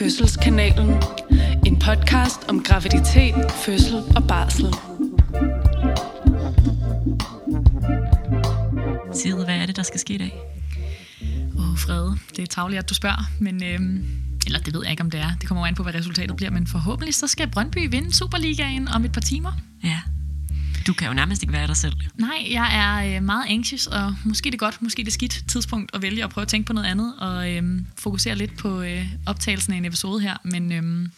Fødselskanalen. En podcast om graviditet, fødsel og barsel. Sigrid, hvad er det, der skal ske i dag? Åh, oh, Frede, det er tavligt, at du spørger, men... Øhm, eller det ved jeg ikke, om det er. Det kommer an på, hvad resultatet bliver, men forhåbentlig så skal Brøndby vinde Superligaen om et par timer. Ja. Du kan jo nærmest ikke være dig selv. Nej, jeg er øh, meget anxious, og måske det er godt, måske det skidt tidspunkt at vælge at prøve at tænke på noget andet, og øhm, fokusere lidt på øh, optagelsen af en episode her, men øhm,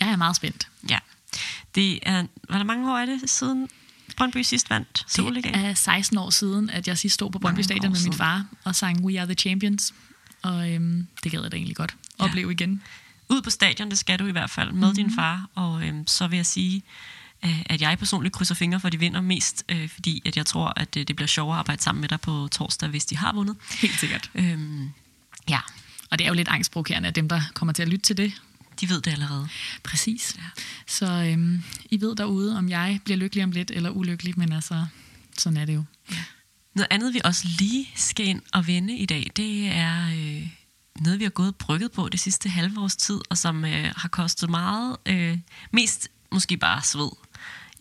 jeg er meget spændt. Ja. Det er, hvor mange år er det siden Brøndby sidst vandt Superligaen? Det er 16 år siden, at jeg sidst stod på Brøndby Stadion med min far og sang We Are The Champions, og øhm, det gad jeg da egentlig godt Ja. opleve igen. Ud på stadion, det skal du i hvert fald, med mm. din far. Og øhm, så vil jeg sige, at jeg personligt krydser fingre for, at de vinder mest, øh, fordi at jeg tror, at øh, det bliver sjovere at arbejde sammen med dig på torsdag, hvis de har vundet. Helt sikkert. Øhm, ja, Og det er jo lidt angstprovokerende, at dem, der kommer til at lytte til det, de ved det allerede. Præcis. Ja. Så øhm, I ved derude, om jeg bliver lykkelig om lidt eller ulykkelig, men altså, sådan er det jo. Noget andet, vi også lige skal ind og vende i dag, det er øh, noget, vi har gået og brygget på det sidste halve års tid, og som øh, har kostet meget, øh, mest måske bare sved.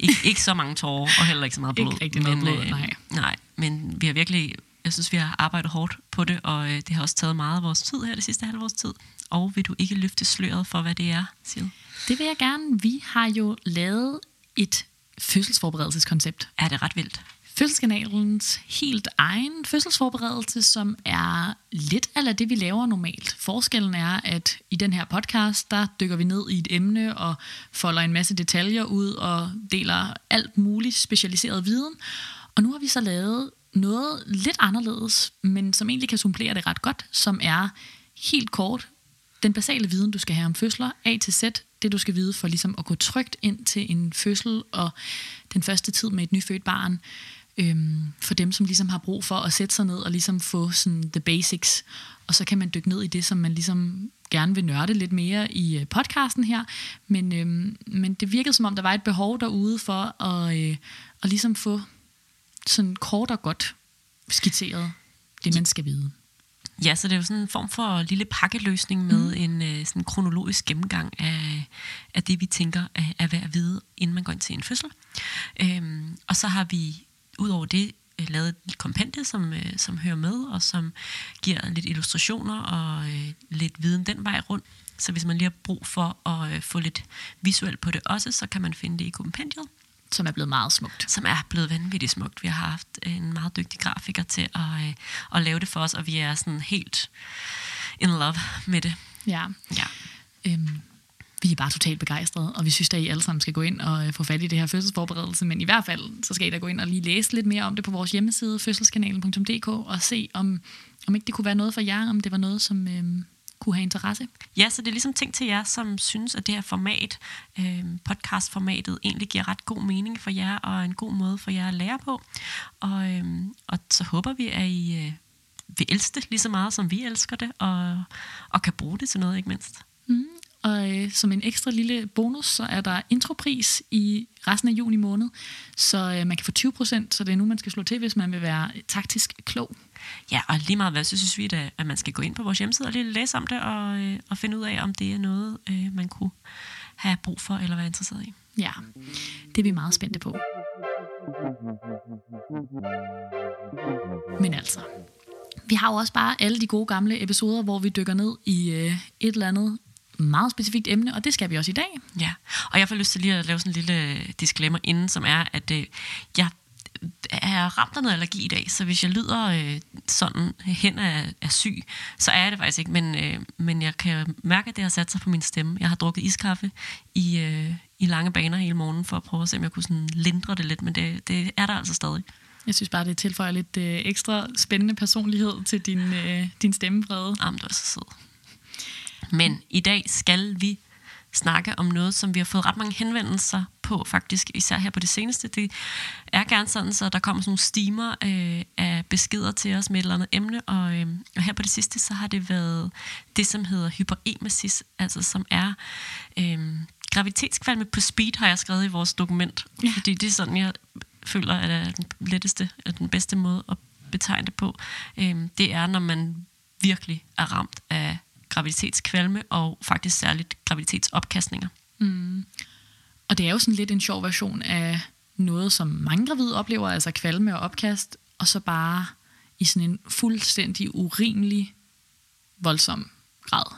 Ik- ikke så mange tårer, og heller ikke så meget Ikke blod. rigtig noget blod, nej. nej. men vi har virkelig, jeg synes, vi har arbejdet hårdt på det, og øh, det har også taget meget af vores tid her det sidste halve års tid. Og vil du ikke løfte sløret for, hvad det er, Sil? Det vil jeg gerne. Vi har jo lavet et fødselsforberedelseskoncept. Er det ret vildt? Fødselskanalens helt egen fødselsforberedelse, som er lidt af det, vi laver normalt. Forskellen er, at i den her podcast, der dykker vi ned i et emne og folder en masse detaljer ud og deler alt muligt specialiseret viden. Og nu har vi så lavet noget lidt anderledes, men som egentlig kan supplere det ret godt, som er helt kort den basale viden, du skal have om fødsler, A til Z, det du skal vide for ligesom at gå trygt ind til en fødsel og den første tid med et nyfødt barn, øhm, for dem, som ligesom har brug for at sætte sig ned og ligesom få sådan the basics, og så kan man dykke ned i det, som man ligesom gerne vil nørde lidt mere i øh, podcasten her, men, øhm, men det virkede som om, der var et behov derude for at, øh, at ligesom få sådan kort og godt skitseret det, man skal vide. Ja, så det er jo sådan en form for lille pakkeløsning med mm. en øh, sådan kronologisk gennemgang af, af det, vi tænker er, er værd at vide, inden man går ind til en fødsel. Øhm, og så har vi udover det øh, lavet et kompendie, som, øh, som hører med, og som giver lidt illustrationer og øh, lidt viden den vej rundt. Så hvis man lige har brug for at øh, få lidt visuelt på det også, så kan man finde det i kompendiet Som er blevet meget smukt. som er blevet vanvittigt smukt. Vi har haft en meget dygtig grafiker til at, øh, at lave det for os, og vi er sådan helt in love med det. Ja. Ja. Øhm, vi er bare totalt begejstrede, og vi synes, at I alle sammen skal gå ind og øh, få fat i det her fødselsforberedelse. Men i hvert fald, så skal I da gå ind og lige læse lidt mere om det på vores hjemmeside, fødselskanalen.dk, og se, om, om ikke det kunne være noget for jer, om det var noget, som øhm, kunne have interesse. ja, så det er ligesom ting til jer, som synes, at det her format, øh, podcastformatet, egentlig giver ret god mening for jer, og en god måde for jer at lære på. Og, øh, og så håber vi, at I øh, vil elske det lige så meget, som vi elsker det, og, og kan bruge det til noget, ikke mindst. Mm. Og øh, som en ekstra lille bonus, så er der intropris i resten af juni måned, så øh, man kan få 20%, så det er nu, man skal slå til, hvis man vil være taktisk klog. Ja, og lige meget hvad, så synes vi da, at man skal gå ind på vores hjemmeside og lige læse om det, og, øh, og finde ud af, om det er noget, øh, man kunne have brug for, eller være interesseret i. Ja, det er vi meget spændte på. Men altså, vi har jo også bare alle de gode gamle episoder, hvor vi dykker ned i øh, et eller andet meget specifikt emne, og det skal vi også i dag. Ja, og jeg får lyst til lige at lave sådan en lille disclaimer inden, som er, at øh, jeg er ramt af noget allergi i dag, så hvis jeg lyder øh, sådan hen af, af syg, så er jeg det faktisk ikke, men, øh, men jeg kan mærke, at det har sat sig på min stemme. Jeg har drukket iskaffe i, øh, i lange baner hele morgen, for at prøve at se, om jeg kunne sådan lindre det lidt, men det, det er der altså stadig. Jeg synes bare, det tilføjer lidt øh, ekstra spændende personlighed til din, øh, din stemmefrede. Jamen, du er så sød. Men i dag skal vi snakke om noget, som vi har fået ret mange henvendelser på, faktisk, især her på det seneste. Det er gerne sådan, så der kommer sådan nogle stimer øh, af beskeder til os med et eller andet emne, og, øh, og her på det sidste, så har det været det, som hedder hyperemesis, altså som er øh, graviditetskvalme på speed, har jeg skrevet i vores dokument, Ja. fordi det er sådan, jeg føler, at det er den letteste, eller den bedste måde at betegne det på. Øh, det er, når man virkelig er ramt af graviditetskvalme og faktisk særligt graviditetsopkastninger. Mm. Og det er jo sådan lidt en sjov version af noget, som mange gravide oplever, altså kvalme og opkast, og så bare i sådan en fuldstændig urimelig, voldsom grad.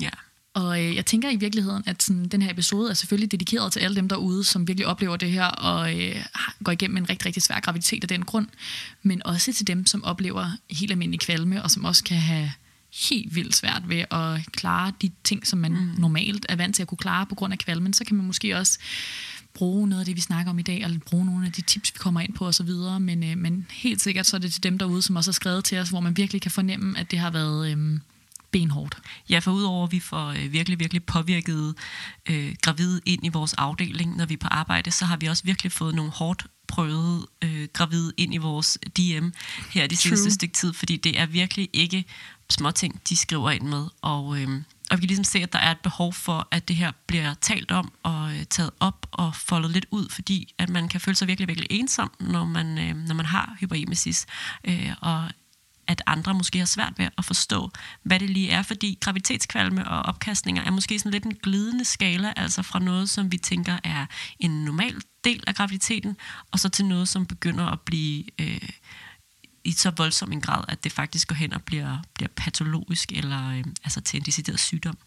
Ja. Og øh, jeg tænker i virkeligheden, at sådan, den her episode er selvfølgelig dedikeret til alle dem derude, som virkelig oplever det her og øh, går igennem en rigtig, rigtig svær graviditet af den grund. Men også til dem, som oplever helt almindelig kvalme, og som også kan have helt vildt svært ved at klare de ting, som man mm. normalt er vant til at kunne klare på grund af kvalmen. Så kan man måske også bruge noget af det, vi snakker om i dag, eller bruge nogle af de tips, vi kommer ind på osv. Men, øh, men helt sikkert så er det til dem derude, som også har skrevet til os, hvor man virkelig kan fornemme, at det har været... Øh, benhårdt. Ja, for udover at vi får øh, virkelig, virkelig påvirket øh, gravide ind i vores afdeling, når vi er på arbejde, så har vi også virkelig fået nogle hårdt prøvede øh, gravide ind i vores DM her de seneste stykke tid, fordi det er virkelig ikke småting, de skriver ind med. Og, øh, og vi kan ligesom se, at der er et behov for, at det her bliver talt om og øh, taget op og foldet lidt ud, fordi at man kan føle sig virkelig, virkelig ensom, når man, øh, når man har hyperemesis. Øh, og at andre måske har svært ved at forstå, hvad det lige er, fordi gravitetskvalme og opkastninger er måske sådan lidt en glidende skala, altså fra noget, som vi tænker er en normal del af graviditeten, og så til noget, som begynder at blive øh, i så voldsom en grad, at det faktisk går hen og bliver, bliver patologisk, eller øh, altså til en decideret sygdom.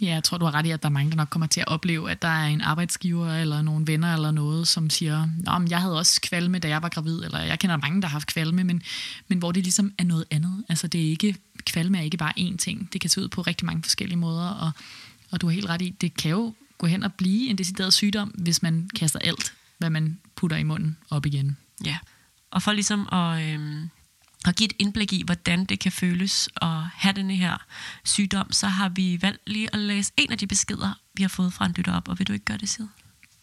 Ja, jeg tror, du har ret i, at der er mange, der nok kommer til at opleve, at der er en arbejdsgiver eller nogle venner eller noget, som siger, Nå, jeg havde også kvalme, da jeg var gravid, eller jeg kender mange, der har haft kvalme, men, men hvor det ligesom er noget andet. Altså det er ikke, kvalme er ikke bare én ting. Det kan se ud på rigtig mange forskellige måder, og, og du har helt ret i, det kan jo gå hen og blive en decideret sygdom, hvis man kaster alt, hvad man putter i munden, op igen. Ja, og for ligesom at... Øh og give et indblik i, hvordan det kan føles at have denne her sygdom, så har vi valgt lige at læse en af de beskeder, vi har fået fra en lytter op. Og vil du ikke gøre det, Sid?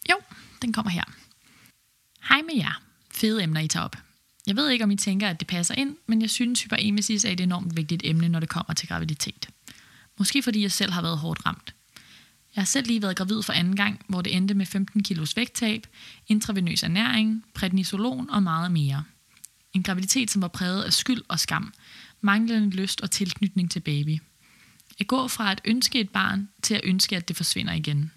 Jo, den kommer her. Hej med jer. Fede emner, I tager op. Jeg ved ikke, om I tænker, at det passer ind, men jeg synes, hyperemesis er et enormt vigtigt emne, når det kommer til graviditet. Måske fordi jeg selv har været hårdt ramt. Jeg har selv lige været gravid for anden gang, hvor det endte med 15 kilos vægttab, intravenøs ernæring, prednisolon og meget mere – en graviditet, som var præget af skyld og skam, manglende lyst og tilknytning til baby. At gå fra at ønske et barn til at ønske, at det forsvinder igen.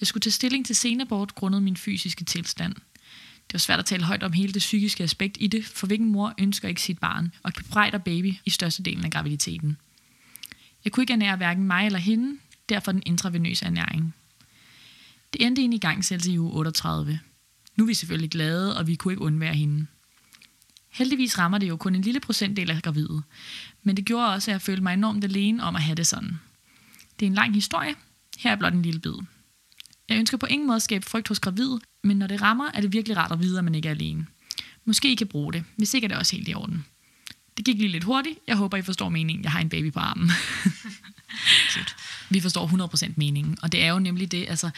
Jeg skulle tage stilling til senabort grundet min fysiske tilstand. Det var svært at tale højt om hele det psykiske aspekt i det, for hvilken mor ønsker ikke sit barn og bebrejder baby i størstedelen af graviditeten. Jeg kunne ikke ernære hverken mig eller hende, derfor den intravenøse ernæring. Det endte ind i gangsættelse i uge 38. Nu er vi selvfølgelig glade, og vi kunne ikke undvære hende. Heldigvis rammer det jo kun en lille procentdel af gravide, men det gjorde også, at jeg følte mig enormt alene om at have det sådan. Det er en lang historie, her er blot en lille bid. Jeg ønsker på ingen måde at skabe frygt hos gravide, men når det rammer, er det virkelig rart at vide, at man ikke er alene. Måske I kan bruge det, hvis ikke er det også helt i orden. Det gik lige lidt hurtigt. Jeg håber, I forstår meningen. Jeg har en baby på armen. Vi forstår 100% meningen, og det er jo nemlig det, altså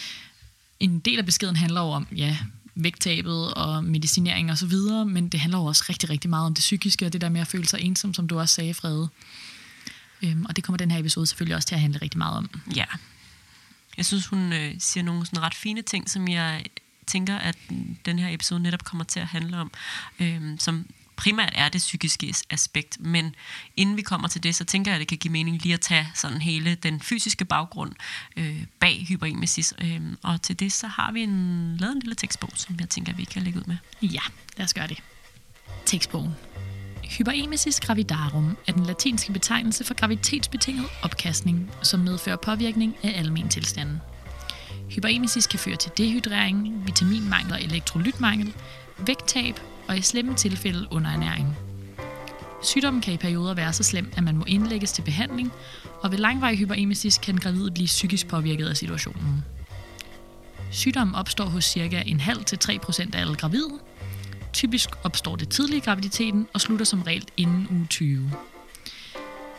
en del af beskeden handler jo om, ja, vægttabet og medicinering og så videre, men det handler jo også rigtig, rigtig meget om det psykiske, og det der med at føle sig ensom, som du også sagde, Frede. Øhm, og det kommer den her episode selvfølgelig også til at handle rigtig meget om. Ja. Jeg synes, hun øh, siger nogle sådan ret fine ting, som jeg tænker, at den her episode netop kommer til at handle om, øhm, som primært er det psykiske aspekt, men inden vi kommer til det, så tænker jeg, at det kan give mening lige at tage sådan hele den fysiske baggrund øh, bag hyperemesis. Øh, og til det, så har vi en, lavet en lille tekstbog, som jeg tænker, vi kan lægge ud med. Ja, lad os gøre det. Tekstbogen. Hyperemesis gravidarum er den latinske betegnelse for gravitetsbetinget opkastning, som medfører påvirkning af almen tilstanden. Hyperemesis kan føre til dehydrering, vitaminmangel og elektrolytmangel, vægttab og i slemme tilfælde underernæring. Sygdommen kan i perioder være så slem, at man må indlægges til behandling, og ved langvarig hyperemesis kan gravide blive psykisk påvirket af situationen. Sygdommen opstår hos ca. en halv til 3% af alle gravide. Typisk opstår det tidlig i graviditeten og slutter som regel inden uge 20.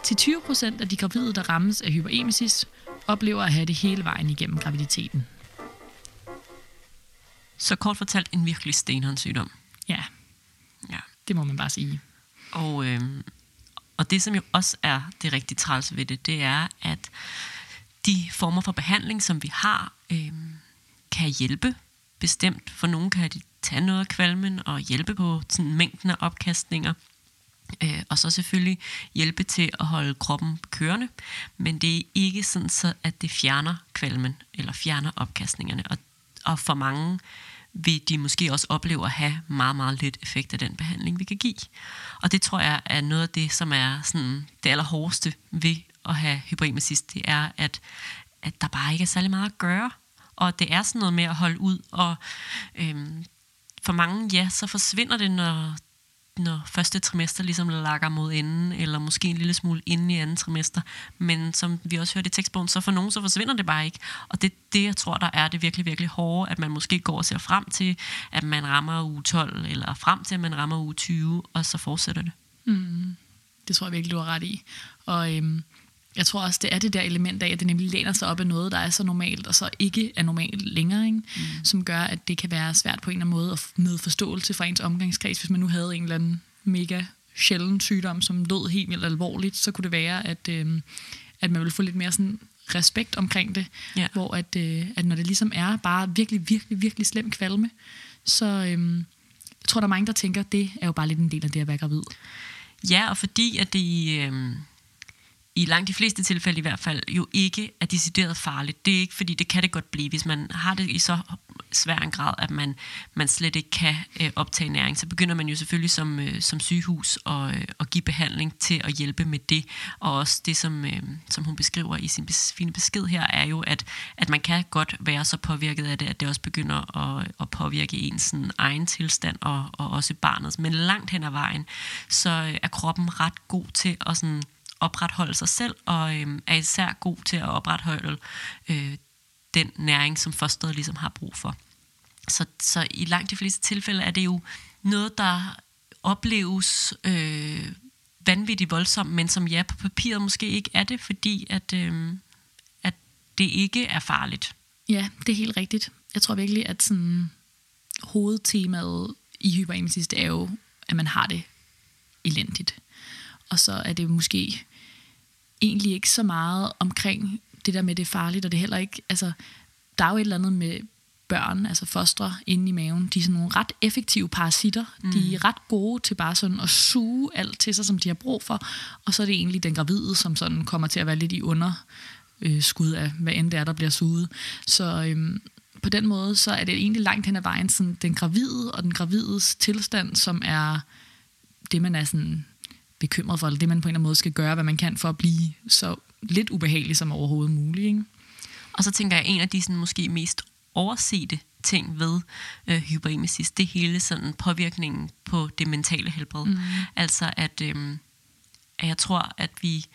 Til 20% af de gravide, der rammes af hyperemesis, oplever at have det hele vejen igennem graviditeten. Så kort fortalt en virkelig stenhånd sygdom. Det må man bare sige. Og, øh, og det, som jo også er det rigtig træls ved det, det er, at de former for behandling, som vi har, øh, kan hjælpe bestemt. For nogen kan de tage noget af kvalmen og hjælpe på sådan, mængden af opkastninger. Øh, og så selvfølgelig hjælpe til at holde kroppen kørende, men det er ikke sådan, så, at det fjerner kvalmen eller fjerner opkastningerne. Og, og for mange vil de måske også opleve at have meget, meget lidt effekt af den behandling, vi kan give. Og det tror jeg er noget af det, som er sådan det allerhårdeste ved at have hyperemesis, det er, at, at der bare ikke er særlig meget at gøre. Og det er sådan noget med at holde ud, og øhm, for mange, ja, så forsvinder det, når når første trimester ligesom lakker mod enden, eller måske en lille smule inden i anden trimester. Men som vi også hørte i tekstbogen, så for nogen så forsvinder det bare ikke. Og det er det, jeg tror, der er det virkelig, virkelig hårde, at man måske går og ser frem til, at man rammer uge 12, eller frem til, at man rammer uge 20, og så fortsætter det. Mm. Det tror jeg virkelig, du har ret i. Og øhm, jeg tror også, det er det der element af, at det nemlig læner sig op af noget, der er så normalt, og så ikke er normalt længere, ikke? Mm. som gør, at det kan være svært på en eller anden måde at møde forståelse fra ens omgangskreds. Hvis man nu havde en eller anden mega sjælden sygdom, som lød helt vildt alvorligt, så kunne det være, at, øh, at man ville få lidt mere sådan respekt omkring det, ja. hvor at, øh, at når det ligesom er bare virkelig, virkelig, virkelig slem kvalme, så øh, jeg tror, der er mange, der tænker, det er jo bare lidt en del af det at være gravid. Ja, og fordi at det... Øh i langt de fleste tilfælde i hvert fald, jo ikke er decideret farligt. Det er ikke, fordi det kan det godt blive, hvis man har det i så svær en grad, at man, man slet ikke kan øh, optage næring. Så begynder man jo selvfølgelig som, øh, som sygehus at, øh, at give behandling til at hjælpe med det. Og også det, som, øh, som hun beskriver i sin bes, fine besked her, er jo, at, at man kan godt være så påvirket af det, at det også begynder at, at påvirke ens sådan, egen tilstand og, og også barnets. Men langt hen ad vejen, så er kroppen ret god til at sådan, opretholde sig selv, og øh, er især god til at opretholde øh, den næring, som fosteret ligesom har brug for. Så, så i langt de fleste tilfælde er det jo noget, der opleves øh, vanvittigt voldsomt, men som ja, på papiret måske ikke er det, fordi at, øh, at det ikke er farligt. Ja, det er helt rigtigt. Jeg tror virkelig, at sådan, hovedtemaet i hyperemesis, det er jo, at man har det elendigt. Og så er det måske egentlig ikke så meget omkring det der med, det er farligt, og det er heller ikke, altså, der er jo et eller andet med børn, altså fostre inde i maven, de er sådan nogle ret effektive parasitter. Mm. De er ret gode til bare sådan at suge alt til sig, som de har brug for, og så er det egentlig den gravide, som sådan kommer til at være lidt i under øh, skud af, hvad end det er, der bliver suget. Så øhm, på den måde, så er det egentlig langt hen ad vejen sådan, den gravide og den gravides tilstand, som er det, man er sådan bekymret for, eller det man på en eller anden måde skal gøre, hvad man kan for at blive så lidt ubehagelig som overhovedet muligt. Ikke? Og så tænker jeg, en af de sådan, måske mest oversete ting ved øh, hyperemesis, det hele sådan påvirkningen på det mentale helbred. Mm. Altså at, øh, at jeg tror, at vi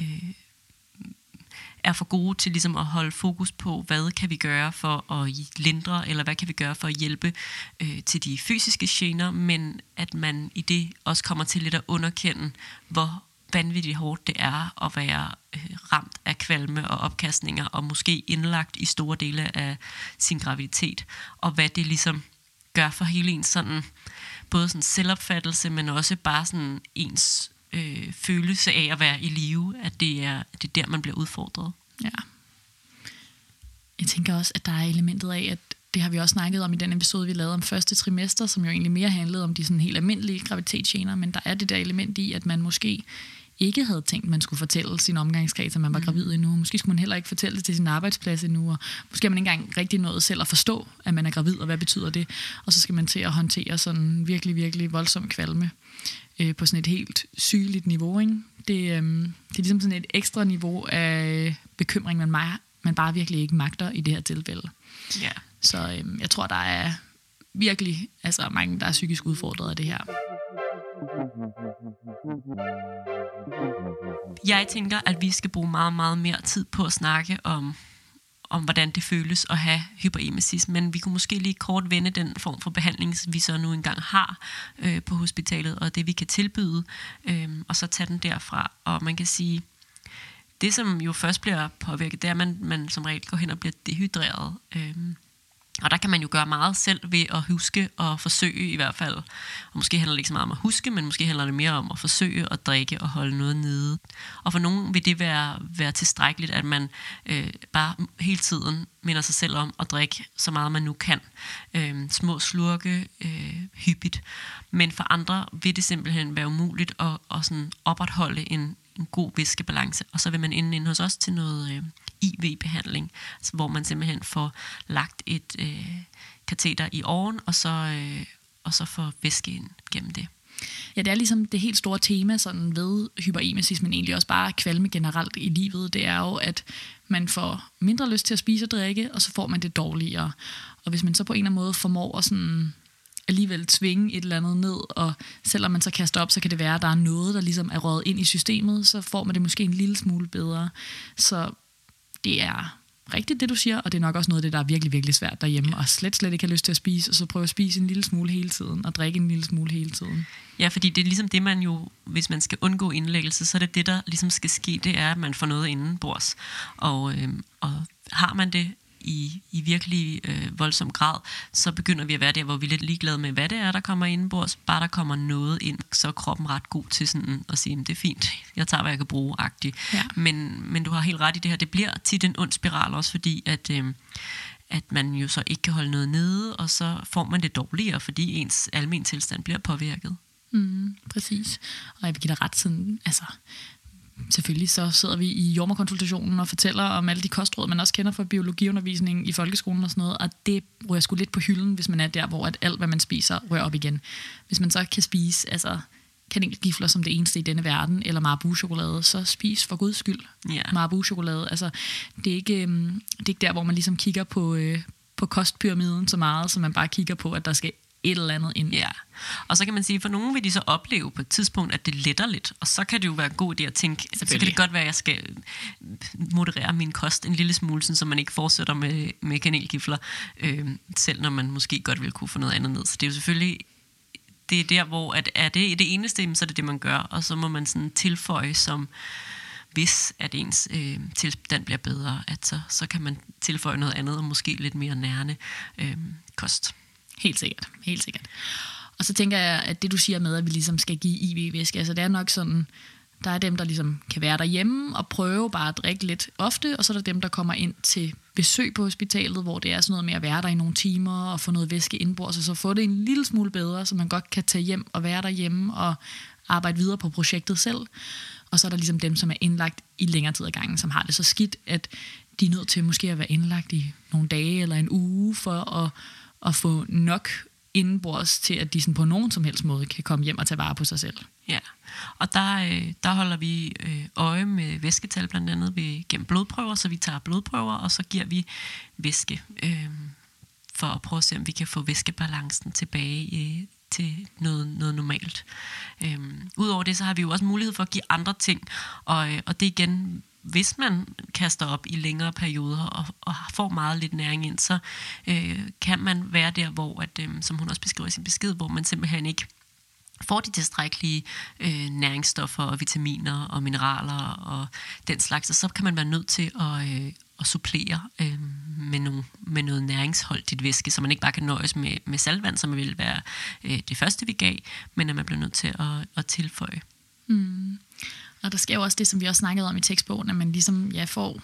øh, er for gode til ligesom at holde fokus på, hvad kan vi gøre for at lindre, eller hvad kan vi gøre for at hjælpe øh, til de fysiske gener, men at man i det også kommer til lidt at underkende, hvor vanvittigt hårdt det er at være øh, ramt af kvalme og opkastninger, og måske indlagt i store dele af sin graviditet, og hvad det ligesom gør for hele ens sådan, både sådan selvopfattelse, men også bare sådan ens øh, følelse af at være i live, at det er, det er der, man bliver udfordret. Ja. Jeg tænker også, at der er elementet af, at det har vi også snakket om i den episode, vi lavede om første trimester, som jo egentlig mere handlede om de sådan helt almindelige graviditetsgener, men der er det der element i, at man måske ikke havde tænkt, at man skulle fortælle sin omgangskreds, at man var mm. gravid endnu. Måske skulle man heller ikke fortælle det til sin arbejdsplads endnu, og måske har man ikke engang rigtig nået selv at forstå, at man er gravid, og hvad betyder det. Og så skal man til at håndtere sådan virkelig, virkelig voldsom kvalme øh, på sådan et helt sygeligt niveau. Ikke? Det, øh, det er ligesom sådan et ekstra niveau af bekymring, man, mig, man bare virkelig ikke magter i det her tilfælde. Ja. Så øh, jeg tror, der er virkelig altså mange, der er psykisk udfordret af det her. Jeg tænker, at vi skal bruge meget, meget mere tid på at snakke om om hvordan det føles at have hyperemesis, men vi kunne måske lige kort vende den form for behandling, vi så nu engang har øh, på hospitalet, og det vi kan tilbyde, øh, og så tage den derfra. Og man kan sige, det som jo først bliver påvirket, det er, at man, man som regel går hen og bliver dehydreret. Øh, og der kan man jo gøre meget selv ved at huske og forsøge i hvert fald. Og måske handler det ikke så meget om at huske, men måske handler det mere om at forsøge at drikke og holde noget nede. Og for nogen vil det være, være tilstrækkeligt, at man øh, bare hele tiden minder sig selv om at drikke så meget man nu kan. Øh, små slurke, øh, hyppigt. Men for andre vil det simpelthen være umuligt at, at sådan opretholde en, en god væskebalance. Og så vil man inden ind hos os til noget øh, IV-behandling, altså hvor man simpelthen får lagt et øh, kateter i åren, og så, øh, og så får væske ind gennem det. Ja, det er ligesom det helt store tema sådan ved hyperemesis, men egentlig også bare kvalme generelt i livet, det er jo, at man får mindre lyst til at spise og drikke, og så får man det dårligere. Og hvis man så på en eller anden måde formår at sådan alligevel tvinge et eller andet ned, og selvom man så kaster op, så kan det være, at der er noget, der ligesom er røget ind i systemet, så får man det måske en lille smule bedre. Så det er rigtigt, det du siger, og det er nok også noget af det, der er virkelig, virkelig svært derhjemme, og slet, slet ikke har lyst til at spise, og så prøve at spise en lille smule hele tiden, og drikke en lille smule hele tiden. Ja, fordi det er ligesom det, man jo, hvis man skal undgå indlæggelse, så er det det, der ligesom skal ske, det er, at man får noget indenbords. Og, øh, og har man det i, i virkelig øh, voldsom grad, så begynder vi at være der, hvor vi er lidt ligeglade med, hvad det er, der kommer indenbords. Bare der kommer noget ind, så er kroppen ret god til sådan at sige, det er fint, jeg tager, hvad jeg kan bruge, agtigt. Ja. Men, men du har helt ret i det her, det bliver tit en ond spiral også, fordi at... Øh, at man jo så ikke kan holde noget nede, og så får man det dårligere, fordi ens almen tilstand bliver påvirket. Mm, præcis. Og jeg vil give dig ret sådan, altså, selvfølgelig så sidder vi i jordmorkonsultationen og fortæller om alle de kostråd, man også kender fra biologiundervisningen i folkeskolen og sådan noget, og det rører sgu lidt på hylden, hvis man er der, hvor at alt, hvad man spiser, rører op igen. Hvis man så kan spise altså, kanelgifler som det eneste i denne verden, eller marabu-chokolade, så spis for guds skyld yeah. marabu-chokolade. Altså, det, er ikke, øhm, det er ikke der, hvor man ligesom kigger på, øh, på kostpyramiden så meget, så man bare kigger på, at der skal et eller andet ind. Ja, og så kan man sige, for nogen vil de så opleve på et tidspunkt, at det letter lidt, og så kan det jo være en god idé at tænke, så kan det godt være, at jeg skal moderere min kost en lille smule, så man ikke fortsætter med, med kanelgifler, øh, selv når man måske godt vil kunne få noget andet ned. Så det er jo selvfølgelig det er der, hvor at er det det eneste, så er det det, man gør, og så må man sådan tilføje som hvis at ens øh, tilstand bliver bedre, at så, så kan man tilføje noget andet, og måske lidt mere nærende øh, kost. Helt sikkert, helt sikkert. Og så tænker jeg, at det du siger med, at vi ligesom skal give IV-væske, altså det er nok sådan, der er dem, der ligesom kan være derhjemme og prøve bare at drikke lidt ofte, og så er der dem, der kommer ind til besøg på hospitalet, hvor det er sådan noget med at være der i nogle timer og få noget væske indbords, og så få det en lille smule bedre, så man godt kan tage hjem og være derhjemme og arbejde videre på projektet selv. Og så er der ligesom dem, som er indlagt i længere tid ad gangen, som har det så skidt, at de er nødt til måske at være indlagt i nogle dage eller en uge for at at få nok indenbords til, at de sådan på nogen som helst måde kan komme hjem og tage vare på sig selv. Ja, og der, øh, der holder vi øh, øje med væsketal blandt andet ved, gennem blodprøver, så vi tager blodprøver, og så giver vi væske øh, for at prøve at se, om vi kan få væskebalancen tilbage øh, til noget, noget normalt. Øh, Udover det, så har vi jo også mulighed for at give andre ting, og, øh, og det igen hvis man kaster op i længere perioder og, og får meget lidt næring ind, så øh, kan man være der, hvor, at, øh, som hun også beskriver i sin besked, hvor man simpelthen ikke får de tilstrækkelige øh, næringsstoffer og vitaminer og mineraler og den slags, og så kan man være nødt til at, øh, at supplere øh, med, nogle, med noget næringsholdigt væske, så man ikke bare kan nøjes med, med saltvand, som vil være øh, det første, vi gav, men at man bliver nødt til at, at tilføje. Mm. Og der sker jo også det, som vi også snakkede om i tekstbogen, at man ligesom ja, får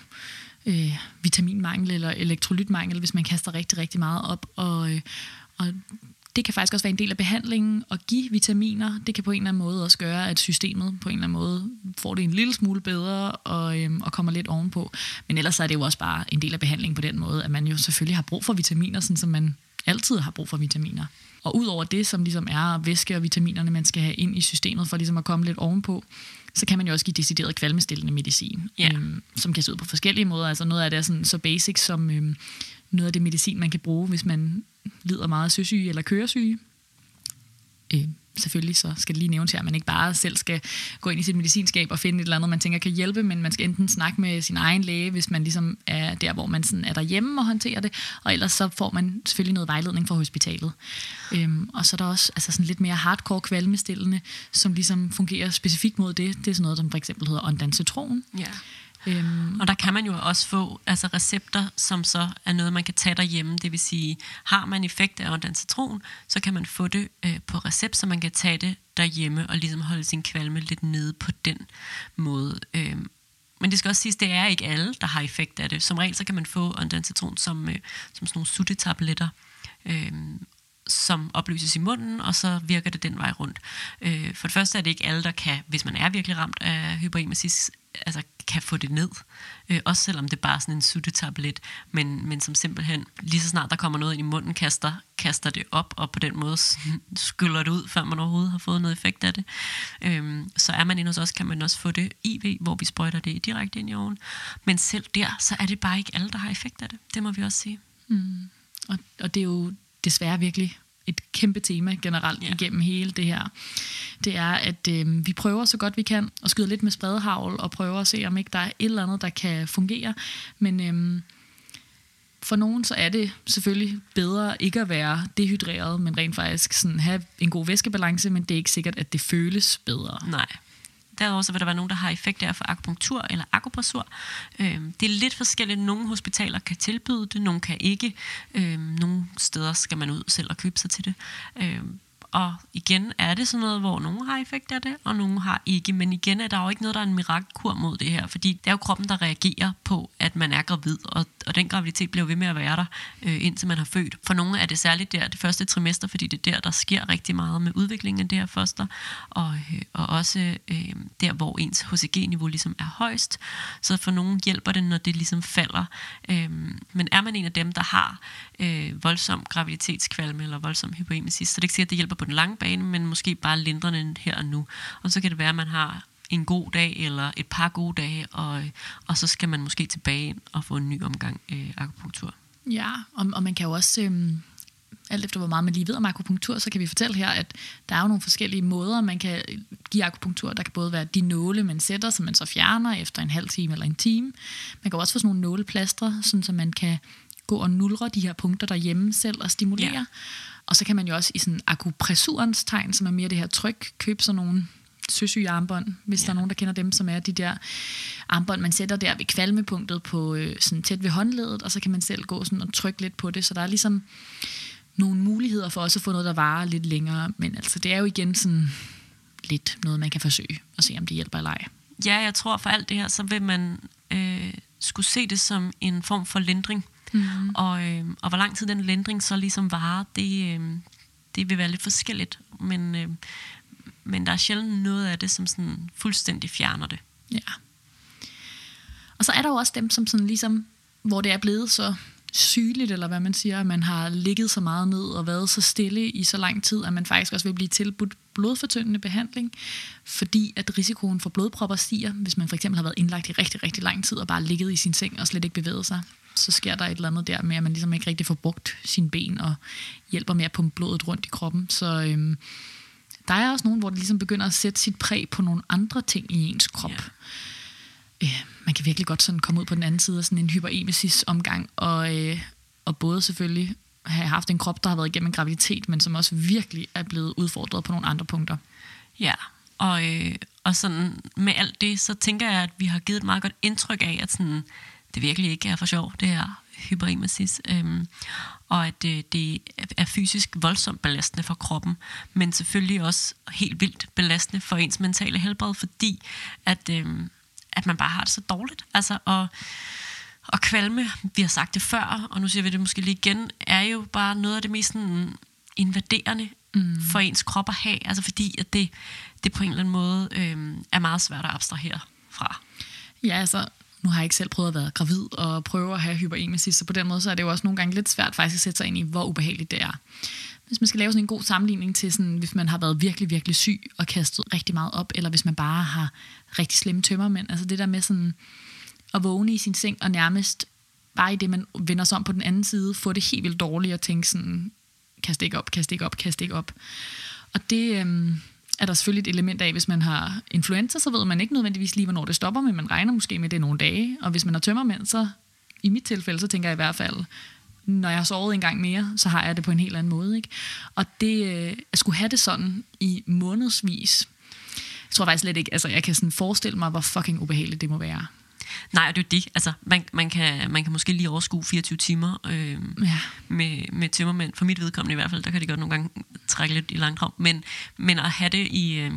øh, vitaminmangel eller elektrolytmangel, hvis man kaster rigtig, rigtig meget op. Og, øh, og det kan faktisk også være en del af behandlingen at give vitaminer. Det kan på en eller anden måde også gøre, at systemet på en eller anden måde får det en lille smule bedre og, øhm, og kommer lidt ovenpå. Men ellers er det jo også bare en del af behandlingen på den måde, at man jo selvfølgelig har brug for vitaminer, sådan som man altid har brug for vitaminer. Og udover det, som ligesom er væske og vitaminerne, man skal have ind i systemet for ligesom at komme lidt ovenpå, så kan man jo også give decideret kvalmestillende medicin, ja. øhm, som kan se ud på forskellige måder. Altså noget af det er sådan, så basic som øhm, noget af det medicin, man kan bruge, hvis man lider meget af søsyge eller køresyge. Øh, selvfølgelig så skal det lige nævnes her, at man ikke bare selv skal gå ind i sit medicinskab og finde et eller andet, man tænker kan hjælpe, men man skal enten snakke med sin egen læge, hvis man ligesom er der, hvor man sådan er derhjemme og håndterer det, og ellers så får man selvfølgelig noget vejledning fra hospitalet. Øhm, og så er der også altså sådan lidt mere hardcore kvalmestillende, som ligesom fungerer specifikt mod det. Det er sådan noget, som for eksempel hedder ondansetron. Ja. Øhm. Og der kan man jo også få altså recepter, som så er noget, man kan tage derhjemme. Det vil sige, har man effekt af ondansetron, så kan man få det øh, på recept, så man kan tage det derhjemme og ligesom holde sin kvalme lidt nede på den måde. Øhm. Men det skal også siges, det er ikke alle, der har effekt af det. Som regel så kan man få ondansetron som, øh, som sådan nogle suttetabletter. Øhm, som opløses i munden, og så virker det den vej rundt. Øh, for det første er det ikke alle, der kan, hvis man er virkelig ramt af hyperemesis, altså kan få det ned. Øh, også selvom det er bare sådan en suttetablet, men, men som simpelthen, lige så snart der kommer noget ind i munden, kaster, kaster det op, og på den måde skyller det ud, før man overhovedet har fået noget effekt af det. Øh, så er man inde hos os, kan man også få det IV, hvor vi sprøjter det direkte ind i oven. Men selv der, så er det bare ikke alle, der har effekt af det. Det må vi også sige. Mm. Og, og det er jo desværre virkelig et kæmpe tema generelt ja. igennem hele det her. Det er, at øh, vi prøver så godt vi kan og skyder lidt med spredehavl og prøver at se, om ikke der er et eller andet, der kan fungere. Men øh, for nogen så er det selvfølgelig bedre ikke at være dehydreret, men rent faktisk sådan have en god væskebalance, men det er ikke sikkert, at det føles bedre. Nej. Derudover så vil der være nogen, der har effekt af for akupunktur eller akupressur. Øhm, det er lidt forskelligt. Nogle hospitaler kan tilbyde det, nogle kan ikke. Øhm, nogle steder skal man ud selv og købe sig til det. Øhm, og igen er det sådan noget, hvor nogen har effekt af det, og nogen har ikke. Men igen er der jo ikke noget, der er en mirakelkur mod det her, fordi det er jo kroppen, der reagerer på, at man er gravid, og, og den graviditet bliver ved med at være der, øh, indtil man har født. For nogle er det særligt der, det første trimester, fordi det er der, der sker rigtig meget med udviklingen af det her foster, og, øh, og også øh, der, hvor ens HCG-niveau ligesom er højst. Så for nogen hjælper det, når det ligesom falder. Øh, men er man en af dem, der har øh, voldsom graviditetskvalme eller voldsom hypoemesis, så det er ikke sikkert, at det hjælper på den lange bane, men måske bare lindrende her og nu. Og så kan det være, at man har en god dag eller et par gode dage, og, og så skal man måske tilbage og få en ny omgang øh, akupunktur. Ja, og, og man kan jo også, øh, alt efter hvor meget man lige ved om akupunktur, så kan vi fortælle her, at der er jo nogle forskellige måder, man kan give akupunktur. Der kan både være de nåle, man sætter, som man så fjerner efter en halv time eller en time. Man kan også få sådan nogle nåleplaster, sådan så man kan gå og nulre de her punkter derhjemme selv og stimulere. Ja. Og så kan man jo også i sådan akupressurens tegn, som er mere det her tryk, købe sådan nogle søsyge armbånd, hvis ja. der er nogen, der kender dem, som er de der armbånd, man sætter der ved kvalmepunktet på øh, sådan tæt ved håndledet, og så kan man selv gå sådan og trykke lidt på det, så der er ligesom nogle muligheder for også at få noget, der varer lidt længere, men altså det er jo igen sådan lidt noget, man kan forsøge og se, om det hjælper eller ej. Ja, jeg tror for alt det her, så vil man øh, skulle se det som en form for lindring. Mm. Og, øh, og hvor lang tid den lindring så ligesom varer, det, øh, det vil være lidt forskelligt. Men, øh, men der er sjældent noget af det, som sådan fuldstændig fjerner det. Ja. Og så er der jo også dem, som sådan ligesom, hvor det er blevet så sygeligt, eller hvad man siger, at man har ligget så meget ned og været så stille i så lang tid, at man faktisk også vil blive tilbudt blodfortyndende behandling, fordi at risikoen for blodpropper stiger, hvis man for eksempel har været indlagt i rigtig, rigtig lang tid og bare ligget i sin seng og slet ikke bevæget sig. Så sker der et eller andet der med, at man ligesom ikke rigtig får brugt sine ben og hjælper med at pumpe blodet rundt i kroppen. Så øhm, der er også nogen, hvor det ligesom begynder at sætte sit præg på nogle andre ting i ens krop. Ja øh, man kan virkelig godt sådan komme ud på den anden side af sådan en hyperemesis omgang, og, øh, og både selvfølgelig have haft en krop, der har været igennem en graviditet, men som også virkelig er blevet udfordret på nogle andre punkter. Ja, og, øh, og sådan med alt det, så tænker jeg, at vi har givet et meget godt indtryk af, at sådan, det virkelig ikke er for sjov, det her hyperemesis, øhm, og at det, det er fysisk voldsomt belastende for kroppen, men selvfølgelig også helt vildt belastende for ens mentale helbred, fordi at, øhm, at man bare har det så dårligt. Altså, og, og kvalme, vi har sagt det før, og nu siger vi det måske lige igen, er jo bare noget af det mest sådan, invaderende mm. for ens krop at have. Altså fordi, at det, det på en eller anden måde øh, er meget svært at abstrahere fra. Ja, altså, nu har jeg ikke selv prøvet at være gravid og prøve at have hyperemesis, så på den måde så er det jo også nogle gange lidt svært faktisk at sætte sig ind i, hvor ubehageligt det er. Hvis man skal lave sådan en god sammenligning til, sådan, hvis man har været virkelig, virkelig syg og kastet rigtig meget op, eller hvis man bare har rigtig slemme tømmermænd. Altså det der med sådan at vågne i sin seng og nærmest bare i det, man vender sig om på den anden side, få det helt vildt dårligt og tænke sådan, kast ikke op, kast ikke op, kast ikke op. Og det øhm, er der selvfølgelig et element af, hvis man har influenza, så ved man ikke nødvendigvis lige, hvornår det stopper, men man regner måske med det nogle dage. Og hvis man har tømmermænd, så i mit tilfælde, så tænker jeg i hvert fald, når jeg har sovet en gang mere, så har jeg det på en helt anden måde. Ikke? Og det øh, at skulle have det sådan i månedsvis, jeg tror faktisk slet ikke, altså jeg kan sådan forestille mig, hvor fucking ubehageligt det må være. Nej, og det er jo det. Altså, man, man, kan, man kan måske lige overskue 24 timer øh, Ja. med, med tømmermænd. For mit vedkommende i hvert fald, der kan det godt nogle gange trække lidt i langdrag. Men, men at have det i, øh,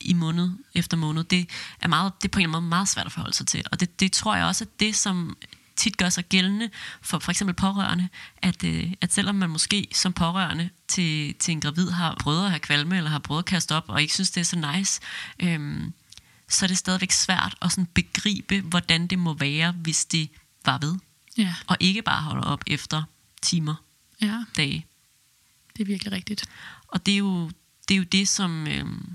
i måned efter måned, det er, meget, det er på en eller anden måde meget svært at forholde sig til. Og det, det tror jeg også, at det, som tit gør sig gældende for for eksempel pårørende, at, øh, at selvom man måske som pårørende til, til en gravid har prøvet at have kvalme, eller har prøvet at kaste op, og ikke synes, det er så nice, øhm, så er det stadigvæk svært at sådan begribe, hvordan det må være, hvis det var ved, Ja. og ikke bare holder op efter timer, ja, dage. det er virkelig rigtigt. Og det er jo det, er jo det som, øhm,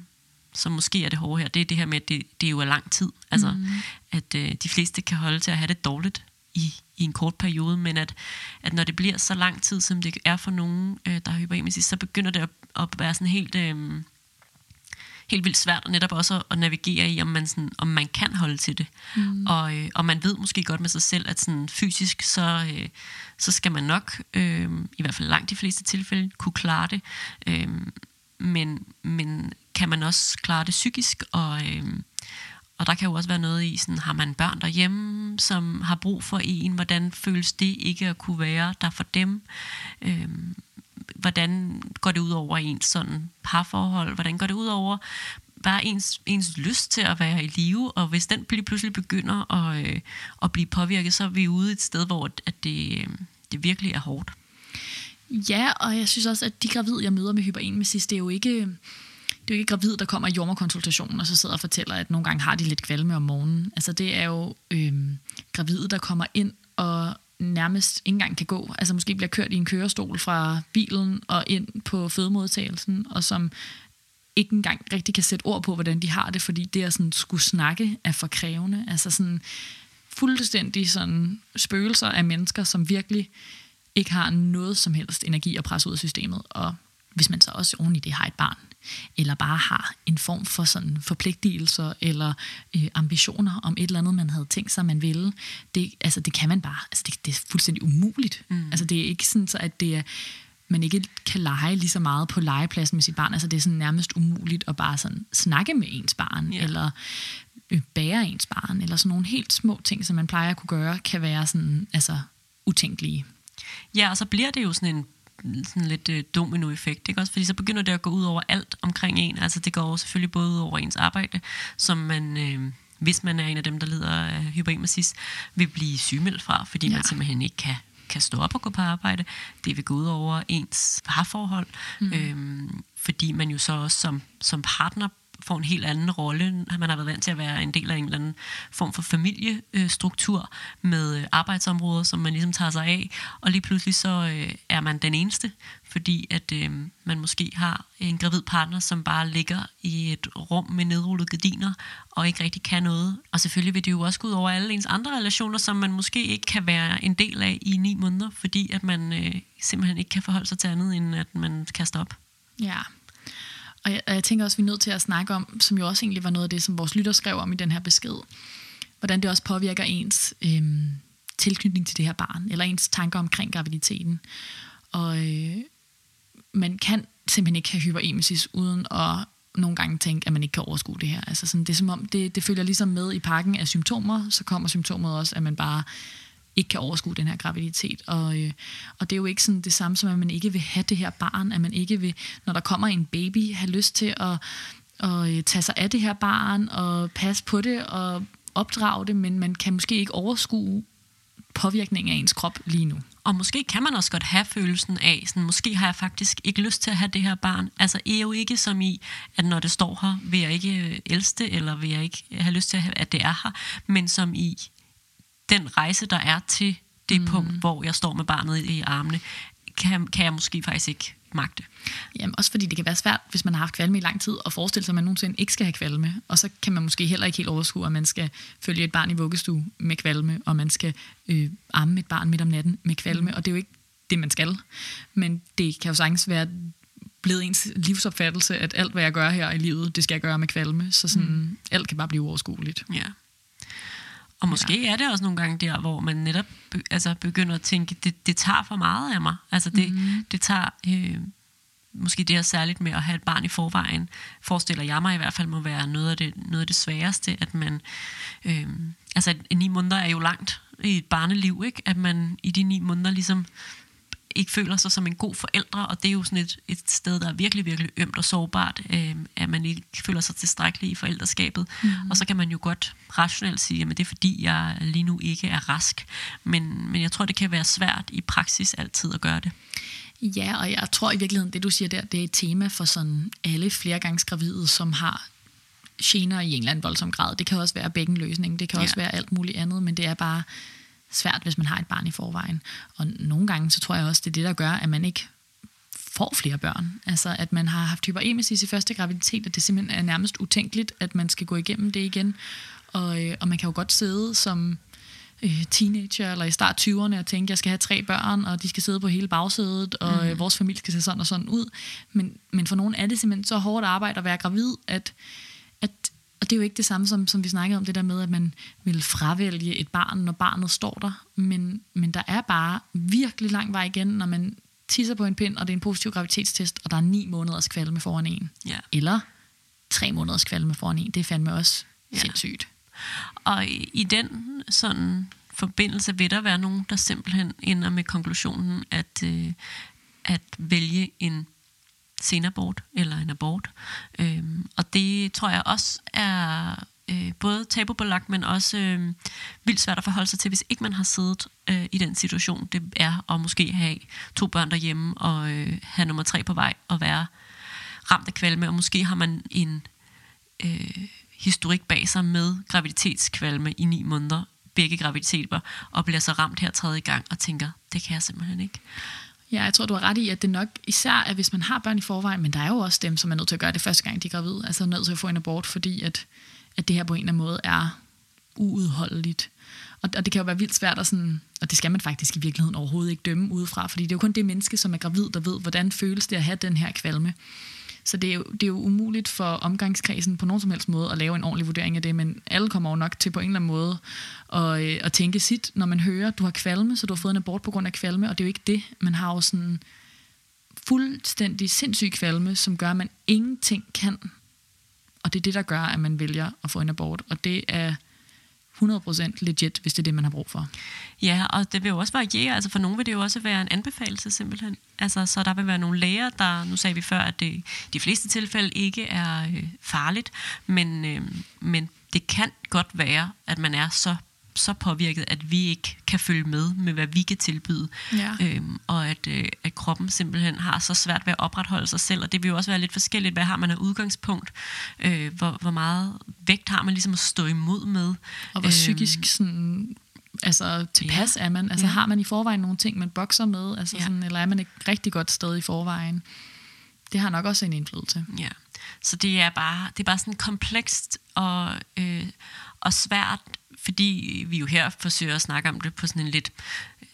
som måske er det hårde her. Det er det her med, at det, det jo er lang tid. Altså, mm. at øh, de fleste kan holde til at have det dårligt i, i en kort periode, men at, at når det bliver så lang tid, som det er for nogen, øh, der har hyperemesis, så begynder det at, at være sådan helt... Øh, helt vildt svært og netop også at, navigere i, om man, sådan, om man kan holde til det. Mm. Og, øh, og man ved måske godt med sig selv, at sådan fysisk, så, øh, så skal man nok, øh, i hvert fald langt de fleste tilfælde, kunne klare det. Øh, men, men kan man også klare det psykisk? Og, øh, og der kan jo også være noget i, sådan, har man børn derhjemme, som har brug for en? Hvordan føles det ikke at kunne være der for dem? Øh, hvordan går det ud over ens sådan parforhold? Hvordan går det ud over bare ens, ens lyst til at være i live? Og hvis den lige pludselig begynder at, øh, at blive påvirket, så er vi ude et sted, hvor at det, øh, det virkelig er hårdt. Ja, og jeg synes også, at de gravide, jeg møder med hyperemesis, det er jo ikke... Øh, det er jo ikke gravid, der kommer i jordmorkonsultationen, og så sidder og fortæller, at nogle gange har de lidt kvalme om morgenen. Altså det er jo øh, gravide, der kommer ind og nærmest ikke engang kan gå. Altså måske bliver kørt i en kørestol fra bilen og ind på fødemodtagelsen, og som ikke engang rigtig kan sætte ord på, hvordan de har det, fordi det at sådan skulle snakke er for krævende. Altså sådan fuldstændig sådan spøgelser af mennesker, som virkelig ikke har noget som helst energi at presse ud af systemet. Og hvis man så også oven i det har et barn, eller bare har en form for sådan forpligtelser eller øh, ambitioner om et eller andet, man havde tænkt sig, man ville, det, altså, det kan man bare. Altså, det, det er fuldstændig umuligt. Mm. Altså, det er ikke sådan, så at det er, man ikke kan lege lige så meget på legepladsen med sit barn. Altså, det er sådan nærmest umuligt at bare sådan snakke med ens barn, Ja. eller øh, bære ens barn, eller sådan nogle helt små ting, som man plejer at kunne gøre, kan være sådan, altså, utænkelige. Ja, og så bliver det jo sådan en sådan lidt øh, dominoeffekt, ikke også? Fordi så begynder det at gå ud over alt omkring en. Altså det går selvfølgelig både over ens arbejde, som man, øh, hvis man er en af dem, der lider af hyperemesis, vil blive sygemeldt fra, fordi ja. Man simpelthen ikke kan, kan stå op og gå på arbejde. Det vil gå ud over ens parforhold, mm. øh, fordi man jo så også som, som partner får en helt anden rolle. Man har været vant til at være en del af en eller anden form for familiestruktur med øh, arbejdsområder, som man ligesom tager sig af, og lige pludselig så øh, er man den eneste, fordi at øh, man måske har en gravid partner, som bare ligger i et rum med nedrullede gardiner, og ikke rigtig kan noget. Og selvfølgelig vil det jo også gå ud over alle ens andre relationer, som man måske ikke kan være en del af i ni måneder, fordi at man øh, simpelthen ikke kan forholde sig til andet, end at man kaster op. Ja. Og jeg, og jeg tænker også, at vi er nødt til at snakke om, som jo også egentlig var noget af det, som vores lytter skrev om i den her besked, hvordan det også påvirker ens øhm, tilknytning til det her barn, eller ens tanker omkring graviditeten. Og øh, man kan simpelthen ikke have hyperemesis uden at nogle gange tænke, at man ikke kan overskue det her. Altså sådan, det er som om, det, det følger ligesom med i pakken af symptomer, så kommer symptomet også, at man bare ikke kan overskue den her graviditet. Og, øh, og det er jo ikke sådan det samme som, at man ikke vil have det her barn, at man ikke vil, når der kommer en baby, have lyst til at, at øh, tage sig af det her barn, og passe på det, og opdrage det, men man kan måske ikke overskue påvirkningen af ens krop lige nu. Og måske kan man også godt have følelsen af, sådan, måske har jeg faktisk ikke lyst til at have det her barn. Altså, er jo ikke som i, at når det står her, vil jeg ikke øh, elske det, eller vil jeg ikke have lyst til, at have- at det er her, men som i den rejse, der er til det mm. punkt, hvor jeg står med barnet i, armene, kan, kan jeg måske faktisk ikke magte. Jamen, også fordi det kan være svært, hvis man har haft kvalme i lang tid, og forestille sig, at man nogensinde ikke skal have kvalme. Og så kan man måske heller ikke helt overskue, at man skal følge et barn i vuggestue med kvalme, og man skal øh, amme et barn midt om natten med kvalme. Og det er jo ikke det, man skal. Men det kan jo sagtens være blevet ens livsopfattelse, at alt, hvad jeg gør her i livet, det skal jeg gøre med kvalme. Så sådan, mm. alt kan bare blive uoverskueligt. Ja. Og måske ja. er det også nogle gange der, hvor man netop be, altså begynder at tænke, det, det tager for meget af mig. Altså det, mm. det tager øh, måske det her særligt med at have et barn i forvejen, forestiller jeg mig i hvert fald må være noget af det, noget af det sværeste, at man, øh, altså ni måneder er jo langt i et barneliv, ikke? at man i de ni måneder ligesom ikke føler sig som en god forældre, og det er jo sådan et, et sted, der er virkelig, virkelig ømt og sårbart, øh, at man ikke føler sig tilstrækkelig i forældreskabet. Mm. Og så kan man jo godt rationelt sige, at det er fordi, jeg lige nu ikke er rask. Men, men jeg tror, det kan være svært i praksis altid at gøre det. Ja, og jeg tror i virkeligheden, det du siger der, det er et tema for sådan alle flergangsgravide, som har gener i en eller anden voldsom grad. Det kan også være bækkenløsning, det kan ja. også være alt muligt andet, men det er bare svært, hvis man har et barn i forvejen. Og nogle gange, så tror jeg også, det er det, der gør, at man ikke får flere børn. Altså, at man har haft hyperemesis i første graviditet, og det simpelthen er nærmest utænkeligt, at man skal gå igennem det igen. Og, øh, og man kan jo godt sidde som øh, teenager eller i start 20'erne og tænke, jeg skal have tre børn, og de skal sidde på hele bagsædet, og mm. vores familie skal se sådan og sådan ud. Men, men for nogen er det simpelthen så hårdt arbejde at være gravid, at, at og det er jo ikke det samme, som, som vi snakkede om, det der med, at man vil fravælge et barn, når barnet står der. Men, men der er bare virkelig lang vej igen, når man tisser på en pind, og det er en positiv graviditetstest, og der er ni måneders kvalme foran en. Ja. Eller tre måneders kvalme foran en. Det er fandme også ja. sindssygt. Og i, i den sådan forbindelse vil der være nogen, der simpelthen ender med konklusionen, at, øh, at vælge en senabort eller en abort. Øhm, og det tror jeg også er øh, både tabubelagt, men også øh, vildt svært at forholde sig til, hvis ikke man har siddet øh, i den situation, det er at måske have to børn derhjemme og øh, have nummer tre på vej og være ramt af kvalme, og måske har man en øh, historik bag sig med graviditetskvalme i ni måneder, begge graviditeter, og bliver så ramt her tredje gang og tænker, det kan jeg simpelthen ikke. Ja, jeg tror, du har ret i, at det nok især er, hvis man har børn i forvejen, men der er jo også dem, som er nødt til at gøre det første gang, de er gravid. Altså nødt til at få en abort, fordi at, at det her på en eller anden måde er uudholdeligt. Og, og det kan jo være vildt svært at sådan, og det skal man faktisk i virkeligheden overhovedet ikke dømme udefra, fordi det er jo kun det menneske, som er gravid, der ved, hvordan føles det at have den her kvalme. Så det er, jo, det er jo umuligt for omgangskredsen på nogen som helst måde at lave en ordentlig vurdering af det, men alle kommer jo nok til på en eller anden måde at, øh, at tænke sit, når man hører, du har kvalme, så du har fået en abort på grund af kvalme, og det er jo ikke det. Man har jo sådan fuldstændig sindssyg kvalme, som gør, at man ingenting kan. Og det er det, der gør, at man vælger at få en abort. Og det er 100% legit, hvis det er det, man har brug for. Ja, og det vil jo også variere. Altså for nogle vil det jo også være en anbefaling simpelthen. Altså, så der vil være nogle læger, der, nu sagde vi før, at det de fleste tilfælde ikke er øh, farligt, men, øh, men det kan godt være, at man er så så påvirket, at vi ikke kan følge med med, hvad vi kan tilbyde. Ja. Øhm, og at, øh, at kroppen simpelthen har så svært ved at opretholde sig selv. Og det vil jo også være lidt forskelligt, hvad har man af udgangspunkt? Øh, hvor, hvor meget vægt har man ligesom at stå imod med? Og hvor øhm, psykisk sådan altså tilpas ja. er man? Altså ja. har man i forvejen nogle ting, man bokser med? Altså ja. sådan, eller er man ikke rigtig godt sted i forvejen? Det har nok også en indflydelse. Ja. Så det er bare, det er bare sådan komplekst og, øh, og svært fordi vi jo her forsøger at snakke om det på sådan en lidt,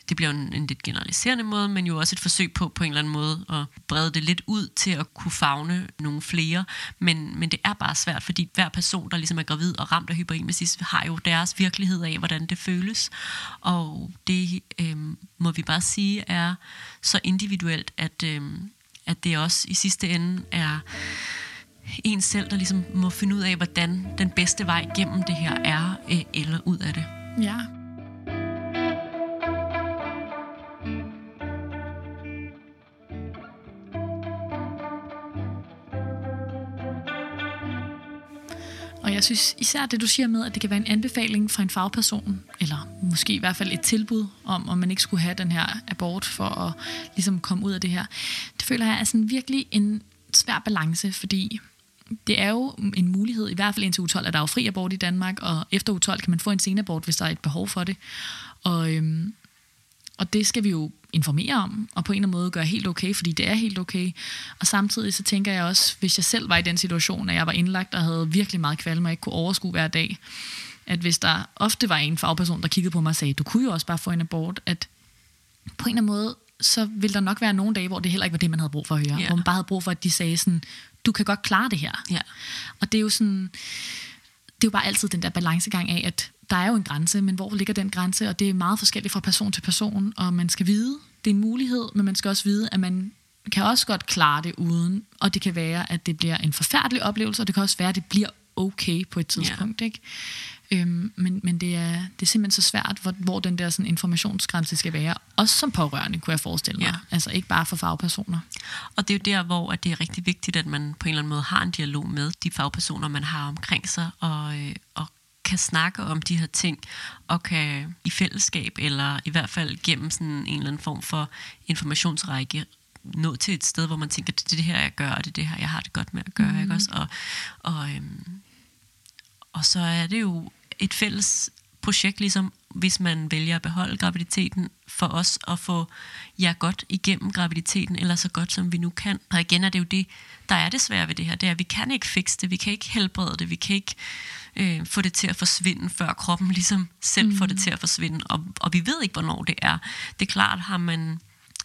det bliver en, en lidt generaliserende måde, men jo også et forsøg på på en eller anden måde at brede det lidt ud til at kunne fagne nogle flere. Men, men det er bare svært, fordi hver person, der ligesom er gravid og ramt af hyperemesis, har jo deres virkelighed af, hvordan det føles. Og det øh, må vi bare sige er så individuelt, at, øh, at det også i sidste ende er en selv, der ligesom må finde ud af, hvordan den bedste vej gennem det her er, øh, eller ud af det. Ja. Og jeg synes især det, du siger med, at det kan være en anbefaling fra en fagperson, eller måske i hvert fald et tilbud om, om man ikke skulle have den her abort for at ligesom komme ud af det her. Det føler jeg er sådan virkelig en svær balance, fordi det er jo en mulighed, i hvert fald indtil U12, at der er jo fri abort i Danmark, og efter U12 kan man få en senabort, hvis der er et behov for det. Og, øhm, og det skal vi jo informere om, og på en eller anden måde gøre helt okay, fordi det er helt okay. Og samtidig så tænker jeg også, hvis jeg selv var i den situation, at jeg var indlagt og havde virkelig meget kvalme, og ikke kunne overskue hver dag, at hvis der ofte var en fagperson, der kiggede på mig og sagde, du kunne jo også bare få en abort, at på en eller anden måde, så vil der nok være nogle dage, hvor det heller ikke var det, man havde brug for at høre. Yeah. Hvor man bare havde brug for, at de sagde sådan, du kan godt klare det her. Ja. Og det er jo sådan, det er jo bare altid den der balancegang af, at der er jo en grænse, men hvor ligger den grænse? Og det er meget forskelligt fra person til person, og man skal vide, det er en mulighed, men man skal også vide, at man kan også godt klare det uden, og det kan være, at det bliver en forfærdelig oplevelse, og det kan også være, at det bliver okay på et tidspunkt. Ikke? Øhm, men men det, er, det er simpelthen så svært, hvor, hvor den der sådan, informationsgrænse skal være. Også som pårørende, kunne jeg forestille mig. Ja. Altså ikke bare for fagpersoner. Og det er jo der, hvor at det er rigtig vigtigt, at man på en eller anden måde har en dialog med de fagpersoner, man har omkring sig, og, øh, og kan snakke om de her ting, og kan i fællesskab, eller i hvert fald gennem sådan en eller anden form for informationsrække, nå til et sted, hvor man tænker, det er det her, jeg gør, og det er det her, jeg har det godt med at gøre. Mm. Ikke også? Og, og, øhm, og så er det jo et fælles projekt, ligesom hvis man vælger at beholde graviditeten, for os at få jer godt igennem graviditeten, eller så godt som vi nu kan. Og igen er det jo det, der er det svære ved det her, det er, at vi kan ikke fikse det, vi kan ikke helbrede det, vi kan ikke øh, få det til at forsvinde, før kroppen ligesom selv mm. får det til at forsvinde, og, og vi ved ikke, hvornår det er. Det er klart, har man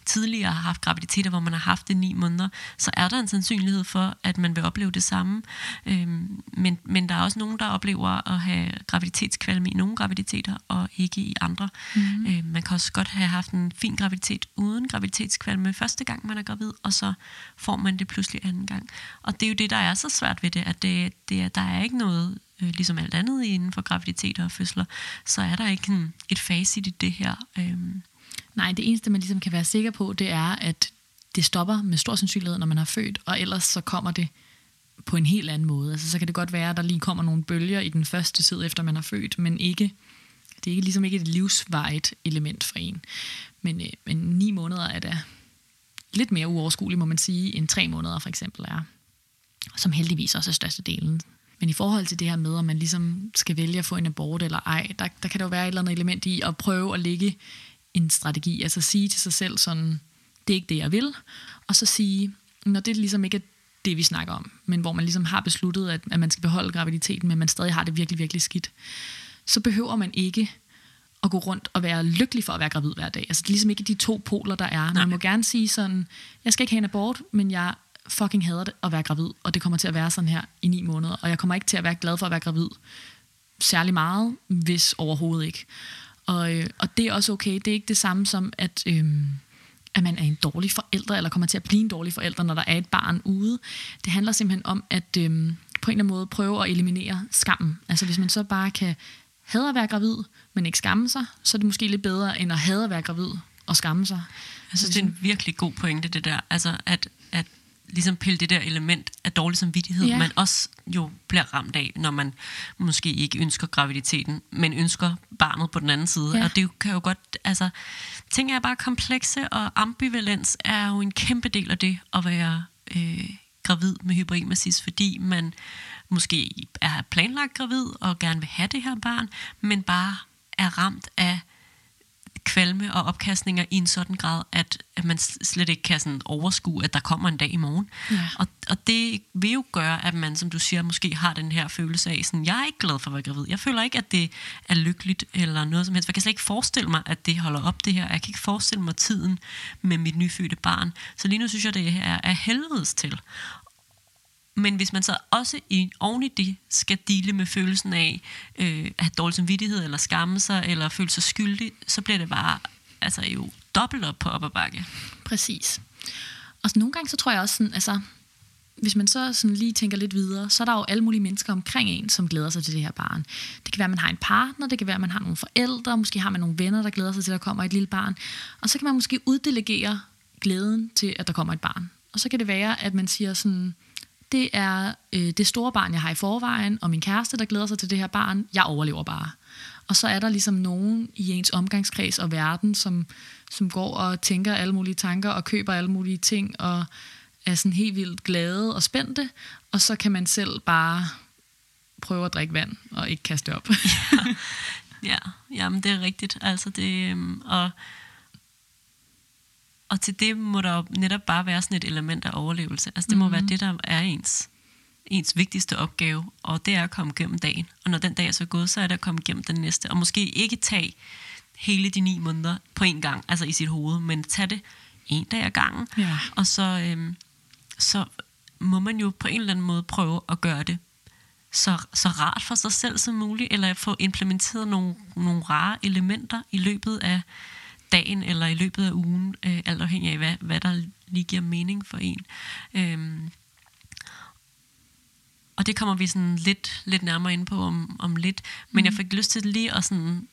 tidligere har haft graviditeter, hvor man har haft det ni måneder, så er der en sandsynlighed for, at man vil opleve det samme. Øhm, men, men der er også nogen, der oplever at have graviditetskvalme i nogle graviditeter, og ikke i andre. Mm. Øhm, man kan også godt have haft en fin graviditet uden graviditetskvalme første gang, man er gravid, og så får man det pludselig anden gang. Og det er jo det, der er så svært ved det, at det, det er, der er ikke noget øh, ligesom alt andet inden for graviditeter og fødsler, så er der ikke en, et facit i det her. Øhm, Nej, det eneste, man ligesom kan være sikker på, det er, at det stopper med stor sandsynlighed, når man har født, og ellers så kommer det på en helt anden måde. Altså, så kan det godt være, at der lige kommer nogle bølger i den første tid, efter man har født, men ikke, det er ikke, ligesom ikke et livsvejet element for en. Men, øh, men ni måneder er da lidt mere uoverskueligt, må man sige, end tre måneder for eksempel er. Som heldigvis også er størstedelen. Men i forhold til det her med, om man ligesom skal vælge at få en abort eller ej, der, der kan der jo være et eller andet element i at prøve at ligge en strategi. Altså sige til sig selv sådan, det er ikke det, jeg vil. Og så sige, når det ligesom ikke er det, vi snakker om, men hvor man ligesom har besluttet, at, at man skal beholde graviditeten, men man stadig har det virkelig, virkelig skidt, så behøver man ikke at gå rundt og være lykkelig for at være gravid hver dag. Altså det er ligesom ikke de to poler, der er. Man må gerne sige sådan, jeg skal ikke have en abort, men jeg fucking hader det at være gravid, og det kommer til at være sådan her i ni måneder, og jeg kommer ikke til at være glad for at være gravid særlig meget, hvis overhovedet ikke. Og, øh, og det er også okay. Det er ikke det samme som, at, øh, at man er en dårlig forælder, eller kommer til at blive en dårlig forælder, når der er et barn ude. Det handler simpelthen om at øh, på en eller anden måde prøve at eliminere skammen. Altså hvis man så bare kan hade at være gravid, men ikke skamme sig, så er det måske lidt bedre, end at hade at være gravid og skamme sig. Jeg synes, det er en virkelig god pointe, det der. Altså, at, at ligesom pille det der element af dårlig samvittighed, ja. man også jo bliver ramt af, når man måske ikke ønsker graviditeten, men ønsker barnet på den anden side. Ja. Og det kan jo godt, altså, ting er bare komplekse, og ambivalens er jo en kæmpe del af det at være øh, gravid med hyperemesis, fordi man måske er planlagt gravid og gerne vil have det her barn, men bare er ramt af kvalme og opkastninger i en sådan grad, at, at man slet ikke kan sådan overskue, at der kommer en dag i morgen. Ja. Og, og det vil jo gøre, at man, som du siger, måske har den her følelse af, sådan, jeg er ikke glad for at være gravid. Jeg føler ikke, at det er lykkeligt eller noget som helst. Jeg kan slet ikke forestille mig, at det holder op det her. Jeg kan ikke forestille mig tiden med mit nyfødte barn. Så lige nu synes jeg, det her er helvedes til. Men hvis man så også i, oven i det skal dele med følelsen af øh, at have dårlig samvittighed, eller skamme sig, eller føle sig skyldig, så bliver det bare altså jo dobbelt op på op ad bakke. Præcis. Og så nogle gange så tror jeg også sådan, altså, hvis man så sådan lige tænker lidt videre, så er der jo alle mulige mennesker omkring en, som glæder sig til det her barn. Det kan være, at man har en partner, det kan være, at man har nogle forældre, måske har man nogle venner, der glæder sig til, at der kommer et lille barn. Og så kan man måske uddelegere glæden til, at der kommer et barn. Og så kan det være, at man siger sådan, det er øh, det store barn, jeg har i forvejen, og min kæreste, der glæder sig til det her barn. Jeg overlever bare. Og så er der ligesom nogen i ens omgangskreds og verden, som, som går og tænker alle mulige tanker og køber alle mulige ting og er sådan helt vildt glade og spændte. Og så kan man selv bare prøve at drikke vand og ikke kaste op. ja, ja jamen det er rigtigt. Altså det, øhm, og og til det må der netop bare være sådan et element af overlevelse. Altså det må mm. være det, der er ens, ens vigtigste opgave, og det er at komme gennem dagen. Og når den dag er så gået, så er det at komme gennem den næste. Og måske ikke tage hele de ni måneder på en gang, altså i sit hoved, men tage det en dag ad gangen. Ja. Og så, øhm, så må man jo på en eller anden måde prøve at gøre det så, så rart for sig selv som muligt, eller få implementeret nogle, nogle rare elementer i løbet af dagen eller i løbet af ugen, øh, alt afhængig af, hvad, hvad der lige giver mening for en. Øhm, og det kommer vi sådan lidt, lidt nærmere ind på om, om lidt. Men mm. jeg fik lyst til lige at sådan,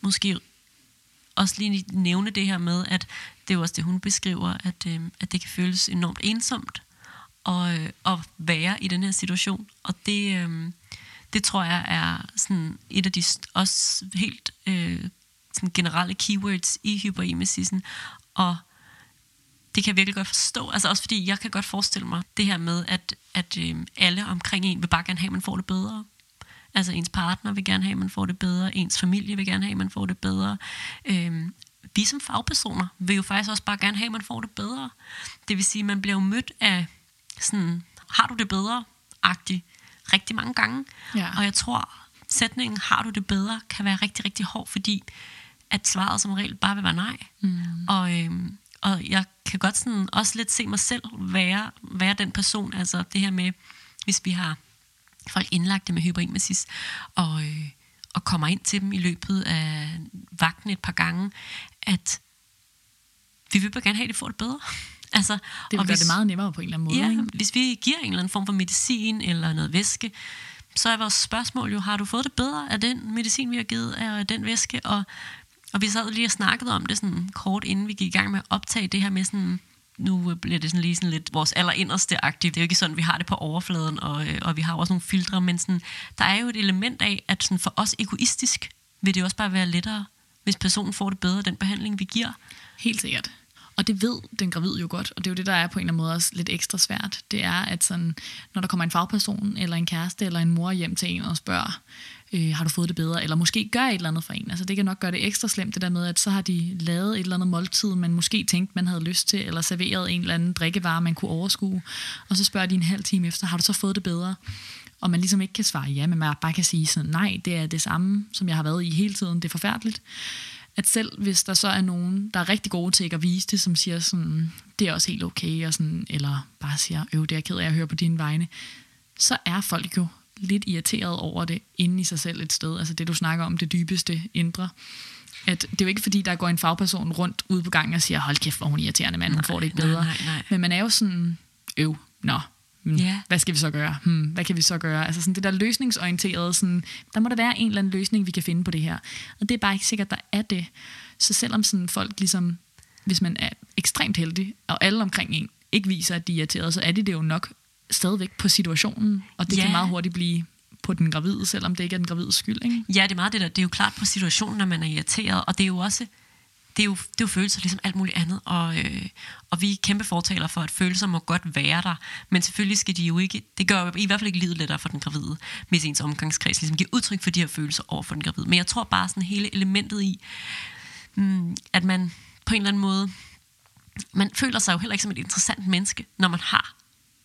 måske også lige nævne det her med, at det er jo også det, hun beskriver, at, øh, at det kan føles enormt ensomt at, øh, at være i den her situation. Og det, øh, det tror jeg er sådan et af de også helt øh, sådan generelle keywords i hyperemesisen. Og det kan jeg virkelig godt forstå. Altså også fordi, jeg kan godt forestille mig det her med, at, at øh, alle omkring en vil bare gerne have, at man får det bedre. Altså ens partner vil gerne have, at man får det bedre. Ens familie vil gerne have, at man får det bedre. Øh, vi som fagpersoner vil jo faktisk også bare gerne have, at man får det bedre. Det vil sige, at man bliver jo mødt af sådan, har du det bedre? Agtigt rigtig mange gange. Ja. Og jeg tror, sætningen, har du det bedre, kan være rigtig, rigtig hård, fordi at svaret som regel bare vil være nej. Mm. Og, øhm, og jeg kan godt sådan også lidt se mig selv være, være den person, altså det her med, hvis vi har folk indlagte med hyperemesis, og, øh, og kommer ind til dem i løbet af vagten et par gange, at vi vil bare gerne have, at de får det bedre. Altså, det vil og gøre hvis, det meget nemmere på en eller anden måde. Ja, ikke? hvis vi giver en eller anden form for medicin eller noget væske, så er vores spørgsmål jo, har du fået det bedre af den medicin, vi har givet, af den væske? Og, og vi sad lige og snakkede om det sådan kort, inden vi gik i gang med at optage det her med sådan, nu bliver det sådan lige sådan lidt vores allerinderste agtigt. Det er jo ikke sådan, vi har det på overfladen, og, øh, og vi har også nogle filtre, men sådan, der er jo et element af, at sådan for os egoistisk vil det også bare være lettere, hvis personen får det bedre, den behandling, vi giver. Helt sikkert. Og det ved den gravid jo godt, og det er jo det, der er på en eller anden måde også lidt ekstra svært. Det er, at sådan, når der kommer en fagperson, eller en kæreste, eller en mor hjem til en og spørger, øh, har du fået det bedre, eller måske gør et eller andet for en. Altså det kan nok gøre det ekstra slemt, det der med, at så har de lavet et eller andet måltid, man måske tænkte, man havde lyst til, eller serveret en eller anden drikkevare, man kunne overskue, og så spørger de en halv time efter, har du så fået det bedre? Og man ligesom ikke kan svare ja, men man bare kan sige sådan, nej, det er det samme, som jeg har været i hele tiden, det er forfærdeligt at selv hvis der så er nogen, der er rigtig gode til at vise det, som siger sådan, det er også helt okay, og sådan, eller bare siger, øv, det er jeg ked af at høre på dine vegne, så er folk jo lidt irriteret over det inde i sig selv et sted. Altså det, du snakker om, det dybeste indre. At det er jo ikke fordi, der går en fagperson rundt ude på gangen og siger, hold kæft, hvor hun irriterende mand, hun får det ikke bedre. Nej, nej, nej. Men man er jo sådan, øv, nå, Hmm, yeah. hvad skal vi så gøre? Hmm, hvad kan vi så gøre? Altså sådan det der løsningsorienterede, sådan, der må der være en eller anden løsning, vi kan finde på det her. Og det er bare ikke sikkert, der er det. Så selvom sådan folk ligesom, hvis man er ekstremt heldig, og alle omkring en ikke viser, at de er irriteret, så er de det jo nok stadigvæk på situationen, og det yeah. kan meget hurtigt blive på den gravide, selvom det ikke er den gravide skyld. Ikke? Ja, det er meget det der. Det er jo klart på situationen, når man er irriteret, og det er jo også det er jo, det er jo følelser ligesom alt muligt andet, og, øh, og vi er kæmpe fortaler for, at følelser må godt være der, men selvfølgelig skal de jo ikke, det gør i hvert fald ikke livet lettere for den gravide, hvis ens omgangskreds ligesom giver udtryk for de her følelser over for den gravide. Men jeg tror bare sådan hele elementet i, mm, at man på en eller anden måde, man føler sig jo heller ikke som et interessant menneske, når man har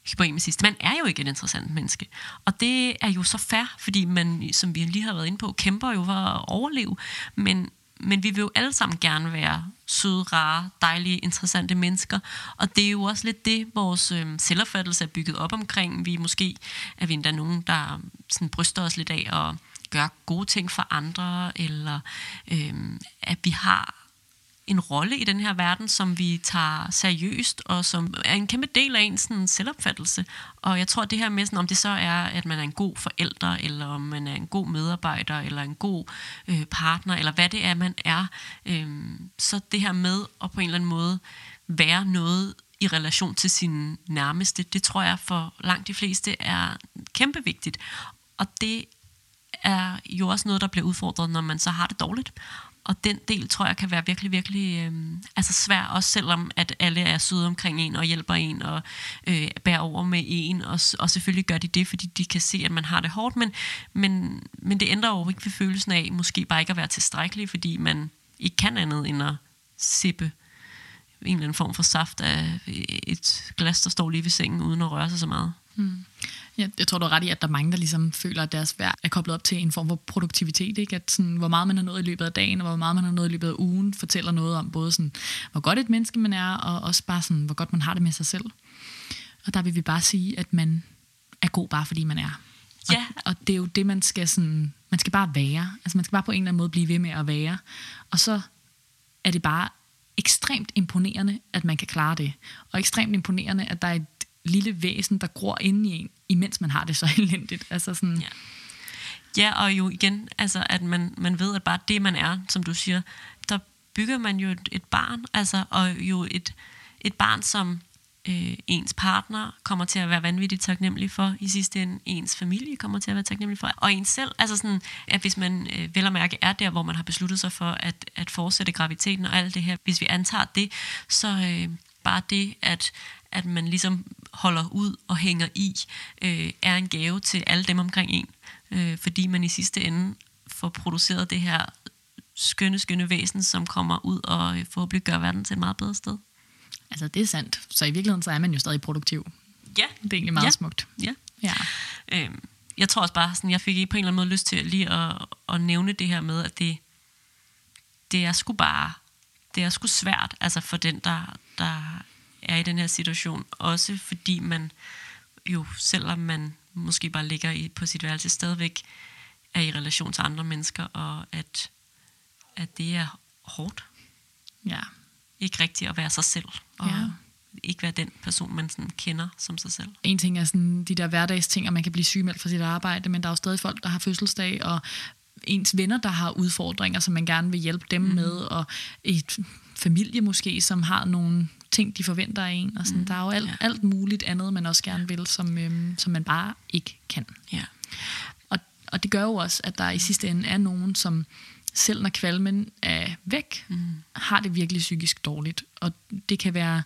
hyperemesis. Man er jo ikke et interessant menneske. Og det er jo så fair, fordi man, som vi lige har været inde på, kæmper jo for at overleve. Men men vi vil jo alle sammen gerne være søde, rare, dejlige, interessante mennesker. Og det er jo også lidt det, vores øh, selvopfattelse er bygget op omkring. Vi måske er vi endda nogen, der sådan bryster os lidt af at gøre gode ting for andre, eller øh, at vi har en rolle i den her verden, som vi tager seriøst, og som er en kæmpe del af ens sådan, selvopfattelse. Og jeg tror, det her med, sådan, om det så er, at man er en god forælder, eller om man er en god medarbejder, eller en god øh, partner, eller hvad det er, man er, øh, så det her med at på en eller anden måde være noget i relation til sin nærmeste, det tror jeg for langt de fleste er kæmpe vigtigt. Og det er jo også noget, der bliver udfordret, når man så har det dårligt og den del tror jeg kan være virkelig, virkelig øh, altså svær, også selvom at alle er søde omkring en og hjælper en og øh, bærer over med en, og, og selvfølgelig gør de det, fordi de kan se, at man har det hårdt, men, men, men det ændrer jo ikke ved følelsen af måske bare ikke at være tilstrækkelig, fordi man ikke kan andet end at sippe en eller anden form for saft af et glas, der står lige ved sengen, uden at røre sig så meget. Mm. Ja, jeg tror, du er ret i, at der er mange, der ligesom føler, at deres værk er koblet op til en form for produktivitet. Ikke? At sådan, hvor meget man har nået i løbet af dagen, og hvor meget man har nået i løbet af ugen, fortæller noget om både, sådan, hvor godt et menneske man er, og også bare, sådan, hvor godt man har det med sig selv. Og der vil vi bare sige, at man er god bare fordi man er. Ja. Og, og det er jo det, man skal sådan, man skal bare være. Altså man skal bare på en eller anden måde blive ved med at være. Og så er det bare ekstremt imponerende, at man kan klare det. Og ekstremt imponerende, at der er et lille væsen, der gror inde i en, imens man har det så elendigt. Altså sådan, Ja. Ja, og jo igen, altså at man, man ved, at bare det, man er, som du siger, der bygger man jo et, et barn, altså, og jo et, et barn, som øh, ens partner kommer til at være vanvittigt taknemmelig for i sidste ende, ens familie kommer til at være taknemmelig for, og ens selv, altså sådan, at hvis man øh, vel og mærke er der, hvor man har besluttet sig for at, at fortsætte graviteten og alt det her, hvis vi antager det, så øh, bare det, at, at man ligesom holder ud og hænger i, øh, er en gave til alle dem omkring en, øh, fordi man i sidste ende får produceret det her skønne, skønne væsen, som kommer ud og øh, forhåbentlig gør verden til et meget bedre sted. altså det er sandt. Så i virkeligheden, så er man jo stadig produktiv. Ja, Det er egentlig meget Ja. smukt. ja. Ja. Øhm, jeg tror også bare, sådan, jeg fik på en eller anden måde lyst til lige at, at nævne det her med, at det, det er sgu bare, det er sgu svært, altså for den, der, der er i den her situation, også fordi man jo, selvom man måske bare ligger i, på sit værelse, stadigvæk er i relation til andre mennesker, og at, at det er hårdt, ja. ikke rigtigt at være sig selv, og Ja. ikke være den person, man sådan kender som sig selv. En ting er sådan de der hverdagsting, og man kan blive sygemeldt fra sit arbejde, men der er jo stadig folk, der har fødselsdag, og ens venner, der har udfordringer, som man gerne vil hjælpe dem mm. med, og et familie måske, som har nogle ting, de forventer af en. Og sådan. Mm. Der er jo alt, Ja. alt muligt andet, man også gerne vil, som, øhm, som man bare ikke kan. Ja. Og, og det gør jo også, at der i sidste ende er nogen, som selv når kvalmen er væk, mm. har det virkelig psykisk dårligt. Og det kan være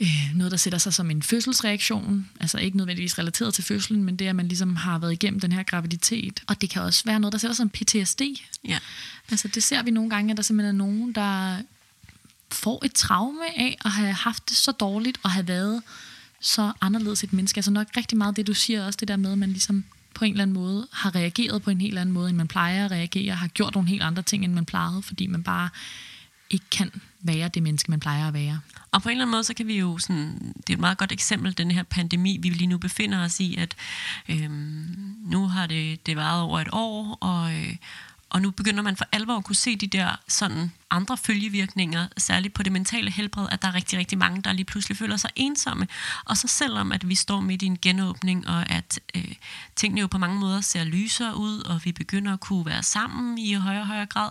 øh, noget, der sætter sig som en fødselsreaktion, altså ikke nødvendigvis relateret til fødslen, men det, at man ligesom har været igennem den her graviditet. Og det kan også være noget, der sætter sig som PTSD. Ja. Altså det ser vi nogle gange, at der simpelthen er nogen, der får et traume af at have haft det så dårligt, og have været så anderledes et menneske. Altså nok rigtig meget det, du siger også, det der med, at man ligesom på en eller anden måde har reageret på en helt anden måde, end man plejer at reagere, har gjort nogle helt andre ting, end man plejede, fordi man bare ikke kan være det menneske, man plejer at være. Og på en eller anden måde, så kan vi jo sådan, det er et meget godt eksempel, den her pandemi, vi lige nu befinder os i, at øhm, nu har det, det varet over et år, og, øh, og nu begynder man for alvor at kunne se de der sådan andre følgevirkninger, særligt på det mentale helbred, at der er rigtig, rigtig mange, der lige pludselig føler sig ensomme. Og så selvom, at vi står midt i en genåbning, og at øh, tingene jo på mange måder ser lysere ud, og vi begynder at kunne være sammen i højere og højere grad,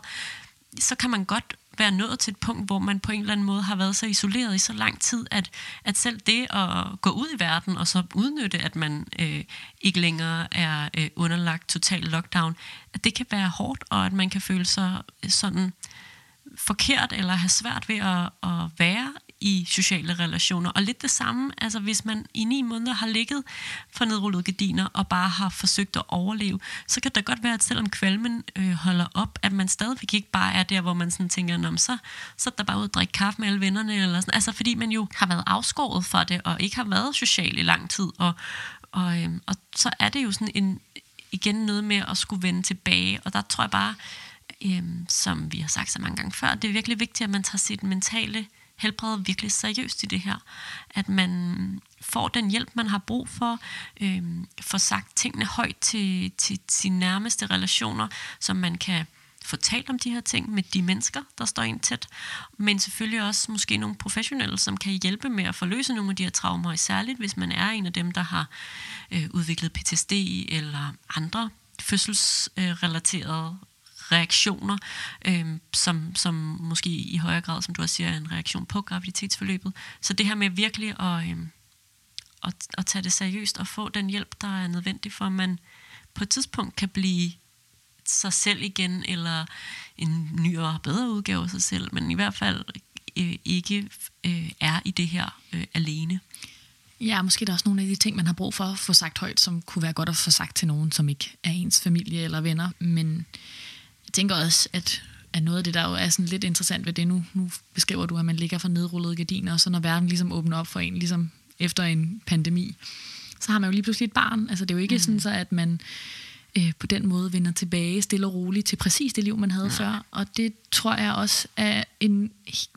så kan man godt være nået til et punkt, hvor man på en eller anden måde har været så isoleret i så lang tid, at, at selv det at gå ud i verden og så udnytte, at man øh, ikke længere er øh, underlagt total lockdown, at det kan være hårdt, og at man kan føle sig sådan forkert eller have svært ved at, at være i sociale relationer. Og lidt det samme, altså hvis man i ni måneder har ligget for nedrullede gardiner og bare har forsøgt at overleve, så kan det godt være, at selvom kvalmen øh, holder op, at man stadigvæk ikke bare er der, hvor man sådan tænker, Nå, så, så er der bare ud og drikke kaffe med alle vennerne. Eller sådan. Altså fordi man jo har været afskåret for det, og ikke har været social i lang tid. Og, og, øh, og så er det jo sådan en, igen noget med at skulle vende tilbage. Og der tror jeg bare, øhm, som vi har sagt så mange gange før, det er virkelig vigtigt, at man tager sit mentale helbred virkelig seriøst i det her. At man får den hjælp, man har brug for, øh, får sagt tingene højt til, til sine nærmeste relationer, som man kan få talt om de her ting med de mennesker, der står ind tæt, men selvfølgelig også måske nogle professionelle, som kan hjælpe med at forløse nogle af de her traumer, særligt hvis man er en af dem, der har øh, udviklet PTSD eller andre fødselsrelaterede reaktioner, øh, som, som måske i højere grad, som du også siger, er en reaktion på graviditetsforløbet. Så det her med virkelig at, øh, at, at tage det seriøst og få den hjælp, der er nødvendig for, at man på et tidspunkt kan blive sig selv igen, eller en ny og bedre udgave af sig selv, men i hvert fald øh, ikke øh, er i det her øh, alene. Ja, måske er der også nogle af de ting, man har brug for at få sagt højt, som kunne være godt at få sagt til nogen, som ikke er ens familie eller venner. Men jeg tænker også, at, at noget af det, der jo er sådan lidt interessant ved det, nu, nu beskriver du, at man ligger for nedrullede gardiner, og så når verden ligesom åbner op for en, ligesom efter en pandemi, så har man jo lige pludselig et barn. Altså det er jo ikke mm. sådan så, at man øh, på den måde vender tilbage stille og roligt til præcis det liv, man havde Nej. før. Og det tror jeg også er en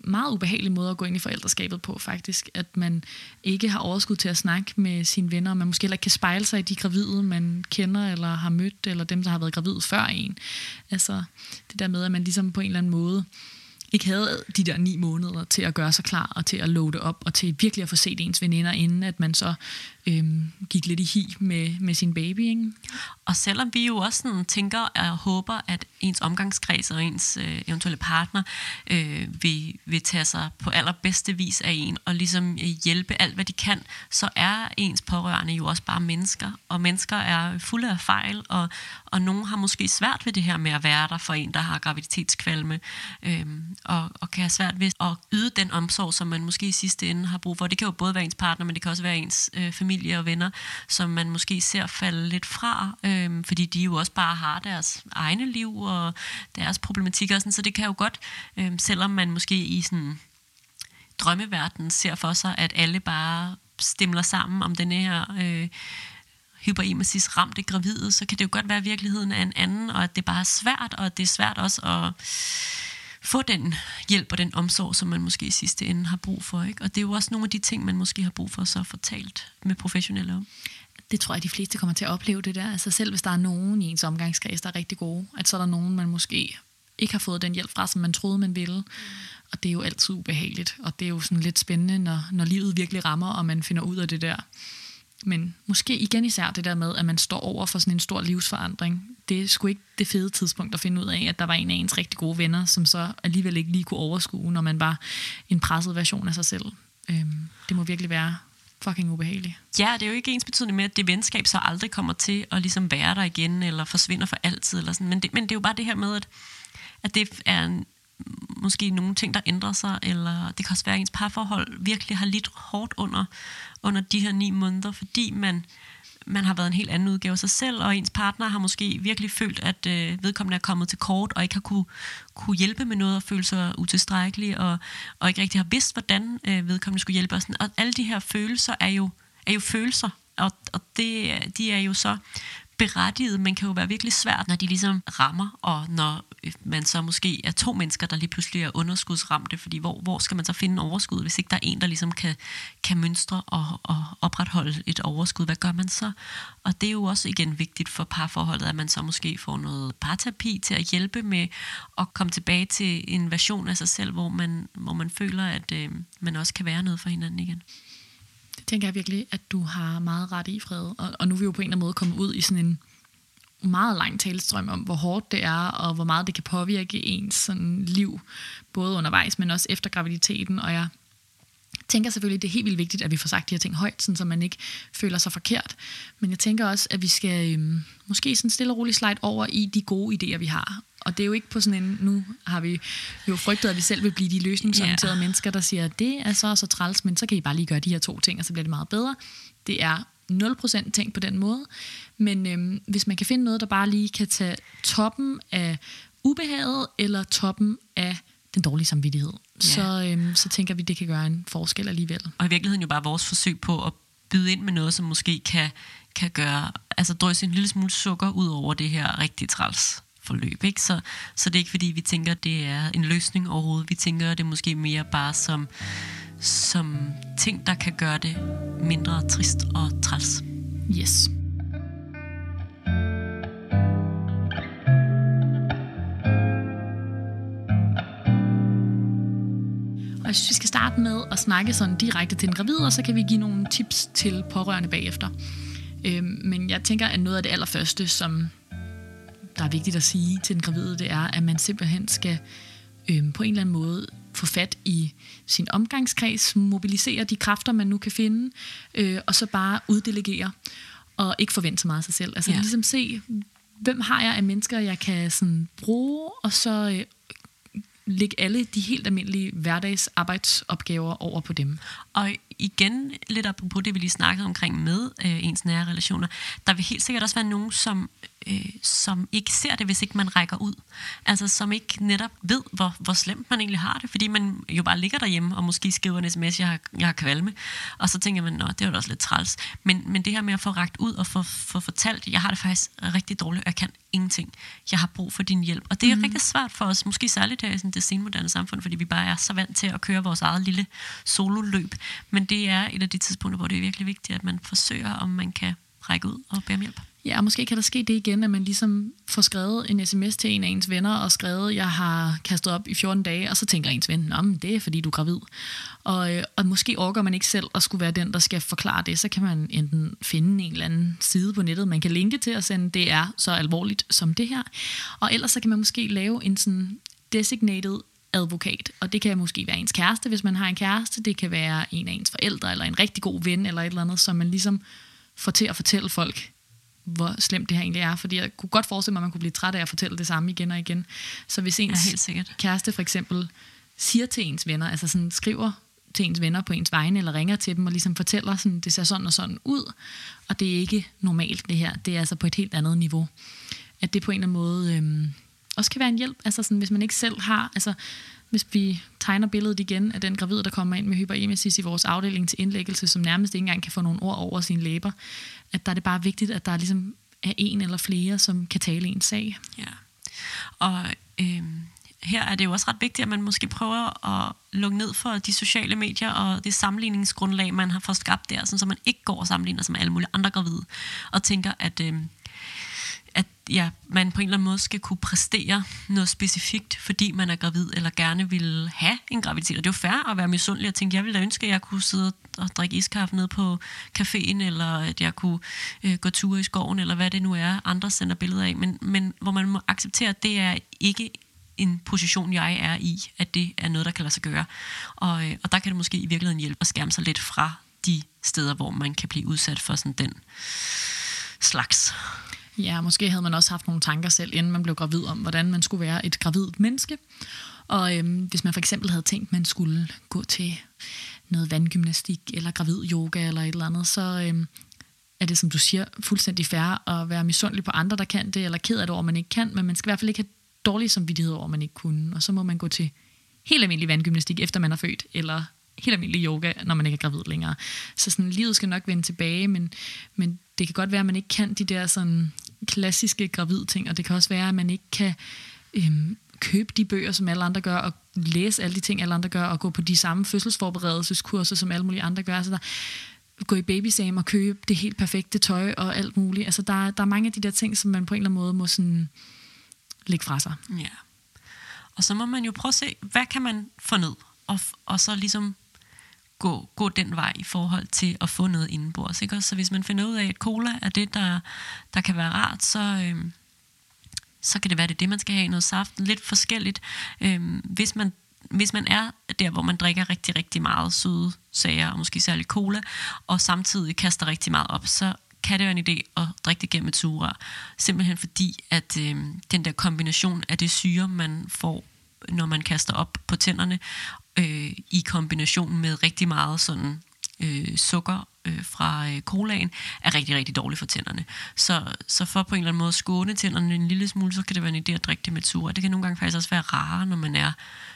meget ubehagelig måde at gå ind i forældreskabet på, faktisk. At man ikke har overskud til at snakke med sine venner, og man måske heller ikke kan spejle sig i de gravide, man kender eller har mødt, eller dem, der har været gravide før en. Altså det der med, at man ligesom på en eller anden måde ikke havde de der ni måneder til at gøre sig klar og til at loade op og til virkelig at få set ens veninder, inden at man så øhm, gik lidt i hi med, med sin baby. Ikke? Og selvom vi jo også sådan tænker og håber, at ens omgangskreds og ens øh, eventuelle partner øh, vil, vil tage sig på allerbedste vis af en og ligesom øh, hjælpe alt, hvad de kan, så er ens pårørende jo også bare mennesker. Og mennesker er fulde af fejl, og, og nogen har måske svært ved det her med at være der for en, der har graviditetskvalme, øh, og, og kan have svært ved at yde den omsorg, som man måske i sidste ende har brug for. Det kan jo både være ens partner, men det kan også være ens øh, familie og venner, som man måske ser falde lidt fra, øh, fordi de jo også bare har deres egne liv og deres problematikker. Og sådan, så det kan jo godt, øh, selvom man måske i sådan drømmeverden ser for sig, at alle bare stemler sammen om den her øh, hyperemesis ramte gravide, så kan det jo godt være, at virkeligheden er en anden, og at det bare er svært, og at det er svært også at få den hjælp og den omsorg, som man måske i sidste ende har brug for. Ikke? Og det er jo også nogle af de ting, man måske har brug for så fortalt med professionelle om. Det tror jeg, de fleste kommer til at opleve det der. Altså selv hvis der er nogen i ens omgangskreds, der er rigtig gode, at så er der nogen, man måske ikke har fået den hjælp fra, som man troede, man ville. Og det er jo altid ubehageligt, og det er jo sådan lidt spændende, når, når livet virkelig rammer, og man finder ud af det der. Men måske igen især det der med, at man står over for sådan en stor livsforandring. Det er sgu ikke det fede tidspunkt at finde ud af, at der var en af ens rigtig gode venner, som så alligevel ikke lige kunne overskue, når man var en presset version af sig selv. Øhm, det må virkelig være fucking ubehageligt. Ja, det er jo ikke ens betydende med, at det venskab så aldrig kommer til at ligesom være der igen, eller forsvinder for altid. Eller sådan. Men, det, men det er jo bare det her med, at, at det er en, måske nogle ting, der ændrer sig, eller det kan også være, at ens parforhold virkelig har lidt hårdt under, under de her ni måneder, fordi man, man har været en helt anden udgave af sig selv, og ens partner har måske virkelig følt, at øh, vedkommende er kommet til kort, og ikke har kunne, kunne hjælpe med noget, og føle sig utilstrækkelig, og, og ikke rigtig har vidst, hvordan øh, vedkommende skulle hjælpe. Og, sådan. og alle de her følelser er jo, er jo følelser, og, og det, de er jo så berettiget, men kan jo være virkelig svært, når de ligesom rammer, og når øh, man så måske er to mennesker, der lige pludselig er underskudsramte, fordi hvor, hvor skal man så finde overskud, hvis ikke der er en, der ligesom kan, kan mønstre og, og opretholde et overskud, hvad gør man så? Og det er jo også igen vigtigt for parforholdet, at man så måske får noget parterapi til at hjælpe med at komme tilbage til en version af sig selv, hvor man, hvor man føler, at øh, man også kan være noget for hinanden igen. Tænker jeg virkelig, at du har meget ret i, Fred. Og, og nu er vi jo på en eller anden måde kommet ud i sådan en meget lang talestrøm om, hvor hårdt det er, og hvor meget det kan påvirke ens sådan, liv, både undervejs, men også efter graviditeten. Og jeg tænker selvfølgelig, at det er helt vildt vigtigt, at vi får sagt de her ting højt, sådan, så man ikke føler sig forkert. Men jeg tænker også, at vi skal øhm, måske sådan stille og roligt slide over i de gode idéer, vi har. Og det er jo ikke på sådan en, nu har vi jo frygtet, at vi selv vil blive de løsningsorienterede yeah. mennesker, der siger, at det er så så træls, men så kan I bare lige gøre de her to ting, og så bliver det meget bedre. Det er 0% tænkt på den måde. Men øhm, hvis man kan finde noget, der bare lige kan tage toppen af ubehaget, eller toppen af den dårlige samvittighed, ja. så, øhm, så tænker vi, det kan gøre en forskel alligevel. Og i virkeligheden jo bare vores forsøg på at byde ind med noget, som måske kan, kan gøre, altså drøse en lille smule sukker ud over det her rigtig træls forløb. Ikke? Så, så det er ikke fordi, vi tænker, det er en løsning overhovedet. Vi tænker, det er måske mere bare som, som ting, der kan gøre det mindre trist og træls. Yes. Jeg synes, vi skal starte med at snakke sådan direkte til den gravide, og så kan vi give nogle tips til pårørende bagefter. Øhm, men jeg tænker, at noget af det allerførste, som der er vigtigt at sige til den gravide, det er, at man simpelthen skal øhm, på en eller anden måde få fat i sin omgangskreds, mobilisere de kræfter, man nu kan finde, øh, og så bare uddelegere, og ikke forvente så meget af sig selv. Altså ja. ligesom se, hvem har jeg af mennesker, jeg kan sådan bruge, og så øh, lægge alle de helt almindelige hverdagsarbejdsopgaver over på dem. Og igen, lidt apropos det, vi lige snakkede omkring med øh, ens nære relationer, der vil helt sikkert også være nogen, som, øh, som ikke ser det, hvis ikke man rækker ud. Altså som ikke netop ved, hvor, hvor slemt man egentlig har det, fordi man jo bare ligger derhjemme og måske skriver en sms, jeg har, jeg har kvalme, og så tænker man, nå, det er jo også lidt træls. Men, men det her med at få rækt ud og få, få fortalt, jeg har det faktisk rigtig dårligt, og jeg kan ingenting. Jeg har brug for din hjælp. Og det er mm. rigtig svært for os, måske særligt her i sådan det senmoderne samfund, fordi vi bare er så vant til at køre vores eget lille sololøb. Men det er et af de tidspunkter, hvor det er virkelig vigtigt, at man forsøger, om man kan række ud og bede om hjælp. Ja, og måske kan der ske det igen, at man ligesom får skrevet en sms til en af ens venner, og skrevet, jeg har kastet op i 14 dage, og så tænker ens ven, Nå, men det er fordi du er gravid. Og, øh, og måske orker man ikke selv at skulle være den, der skal forklare det, så kan man enten finde en eller anden side på nettet, man kan linke til og sende, det er så alvorligt som det her. Og ellers så kan man måske lave en sådan designated advokat, og det kan måske være ens kæreste, hvis man har en kæreste, det kan være en af ens forældre, eller en rigtig god ven, eller et eller andet, som man ligesom får til at fortælle folk, hvor slemt det her egentlig er. Fordi jeg kunne godt forestille mig, at man kunne blive træt af at fortælle det samme igen og igen. Så hvis ens Ja, helt sikkert. kæreste for eksempel siger til ens venner, altså sådan skriver til ens venner på ens vegne, eller ringer til dem og ligesom fortæller, sådan, det ser sådan og sådan ud, og det er ikke normalt det her, det er altså på et helt andet niveau. At det på en eller anden måde øhm, også kan være en hjælp, altså sådan, hvis man ikke selv har, altså hvis vi tegner billedet igen af den gravide, der kommer ind med hyperemesis i vores afdeling til indlæggelse, som nærmest ikke engang kan få nogle ord over sine læber, at der er det bare vigtigt, at der ligesom er en eller flere, som kan tale en sag. Ja. Og øh, her er det jo også ret vigtigt, at man måske prøver at lukke ned for de sociale medier og det sammenligningsgrundlag, man har fået skabt der, sådan, så man ikke går og sammenligner sig med alle mulige andre gravide, og tænker, at, Øh, at ja, man på en eller anden måde skal kunne præstere noget specifikt, fordi man er gravid, eller gerne vil have en graviditet. Og det er jo fair at være misundelig og tænke, jeg ville da ønske, at jeg kunne sidde og drikke iskaffe ned på caféen, eller at jeg kunne øh, gå ture i skoven, eller hvad det nu er, andre sender billeder af. Men, men hvor man må acceptere, at det er ikke en position, jeg er i, at det er noget, der kan lade sig gøre. Og, øh, og der kan det måske i virkeligheden hjælpe at skærme sig lidt fra de steder, hvor man kan blive udsat for sådan den slags. Ja, måske havde man også haft nogle tanker selv, inden man blev gravid, om hvordan man skulle være et gravidt menneske. Og øhm, hvis man for eksempel havde tænkt, at man skulle gå til noget vandgymnastik, eller gravid yoga, eller et eller andet, så øhm, er det, som du siger, fuldstændig fair at være misundelig på andre, der kan det, eller ked af det over, man ikke kan, men man skal i hvert fald ikke have dårlig samvittighed over, man ikke kunne. Og så må man gå til helt almindelig vandgymnastik, efter man er født, eller helt almindelig yoga, når man ikke er gravid længere. Så sådan, livet skal nok vende tilbage, men, men det kan godt være, at man ikke kan de der sådan klassiske gravid ting, og det kan også være, at man ikke kan øhm, købe de bøger, som alle andre gør, og læse alle de ting, alle andre gør, og gå på de samme fødselsforberedelseskurser, som alle mulige andre gør. Så der, gå i babysam og købe det helt perfekte tøj og alt muligt. Altså der, der er mange af de der ting, som man på en eller anden måde må sådan lægge fra sig. Ja. Og så må man jo prøve at se, hvad kan man få ned? Og, og så ligesom gå, gå den vej i forhold til at få noget indenbords. Ikke? Så hvis man finder ud af, at cola er det, der, der kan være rart, så, øhm, så kan det være, det er det, man skal have noget saft. Lidt forskelligt. Øhm, hvis man hvis man er der, hvor man drikker rigtig, rigtig meget søde sager, og måske særligt cola, og samtidig kaster rigtig meget op, så kan det være en idé at drikke det gennem et sugerør. Simpelthen fordi, at øh, den der kombination af det syre, man får, når man kaster op på tænderne, øh, i kombination med rigtig meget sådan øh, sukker øh, fra øh, colaen, er rigtig, rigtig dårligt for tænderne. Så, så for på en eller anden måde at skåne tænderne en lille smule, så kan det være en idé at drikke det med et. Det kan nogle gange faktisk også være rarere, når man er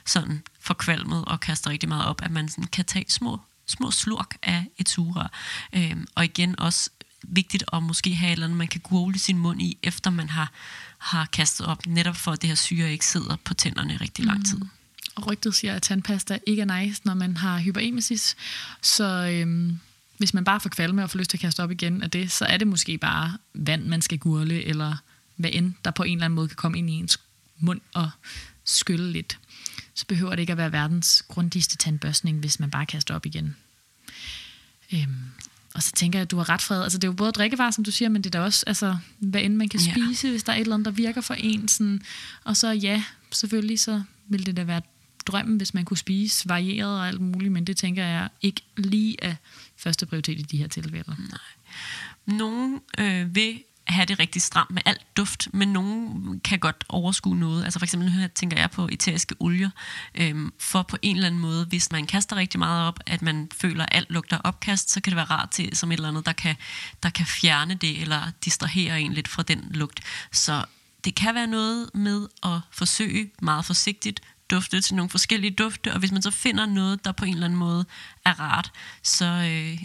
sådan forkvalmet og kaster rigtig meget op, at man sådan kan tage små, små slurk af et sugerør. Øh, og igen også vigtigt at måske have et eller andet, man kan gurgle sin mund i, efter man har, har kastet op, netop for at det her syre ikke sidder på tænderne rigtig lang tid. Mm. Og rygtet siger, at tandpasta ikke er nice, når man har hyperemesis. Så øhm, hvis man bare får kvalme og får lyst til at kaste op igen af det, så er det måske bare vand, man skal gurle, eller hvad end, der på en eller anden måde kan komme ind i ens mund og skylle lidt. Så behøver det ikke at være verdens grundigste tandbørstning, hvis man bare kaster op igen. Øhm, og så tænker jeg, at du har ret, Fred. Altså, det er jo både drikkevarer, som du siger, men det er da også, altså, hvad end man kan Ja. spise, hvis der er et eller andet, der virker for en. Sådan. Og så ja, selvfølgelig så vil det da være drømmen, hvis man kunne spise varieret og alt muligt, men det tænker jeg ikke lige er første prioritet i de her tilfælde. Nogen øh, vil have det rigtig stramt med alt duft, men nogen kan godt overskue noget. Altså for eksempel her tænker jeg på eteriske olier, øhm, for på en eller anden måde, hvis man kaster rigtig meget op, at man føler, at alt lugter opkast, så kan det være rart til som et eller andet, der kan, der kan fjerne det, eller distrahere en lidt fra den lugt. Så det kan være noget med at forsøge meget forsigtigt dufte til nogle forskellige dufte, og hvis man så finder noget, der på en eller anden måde er rart, så øh,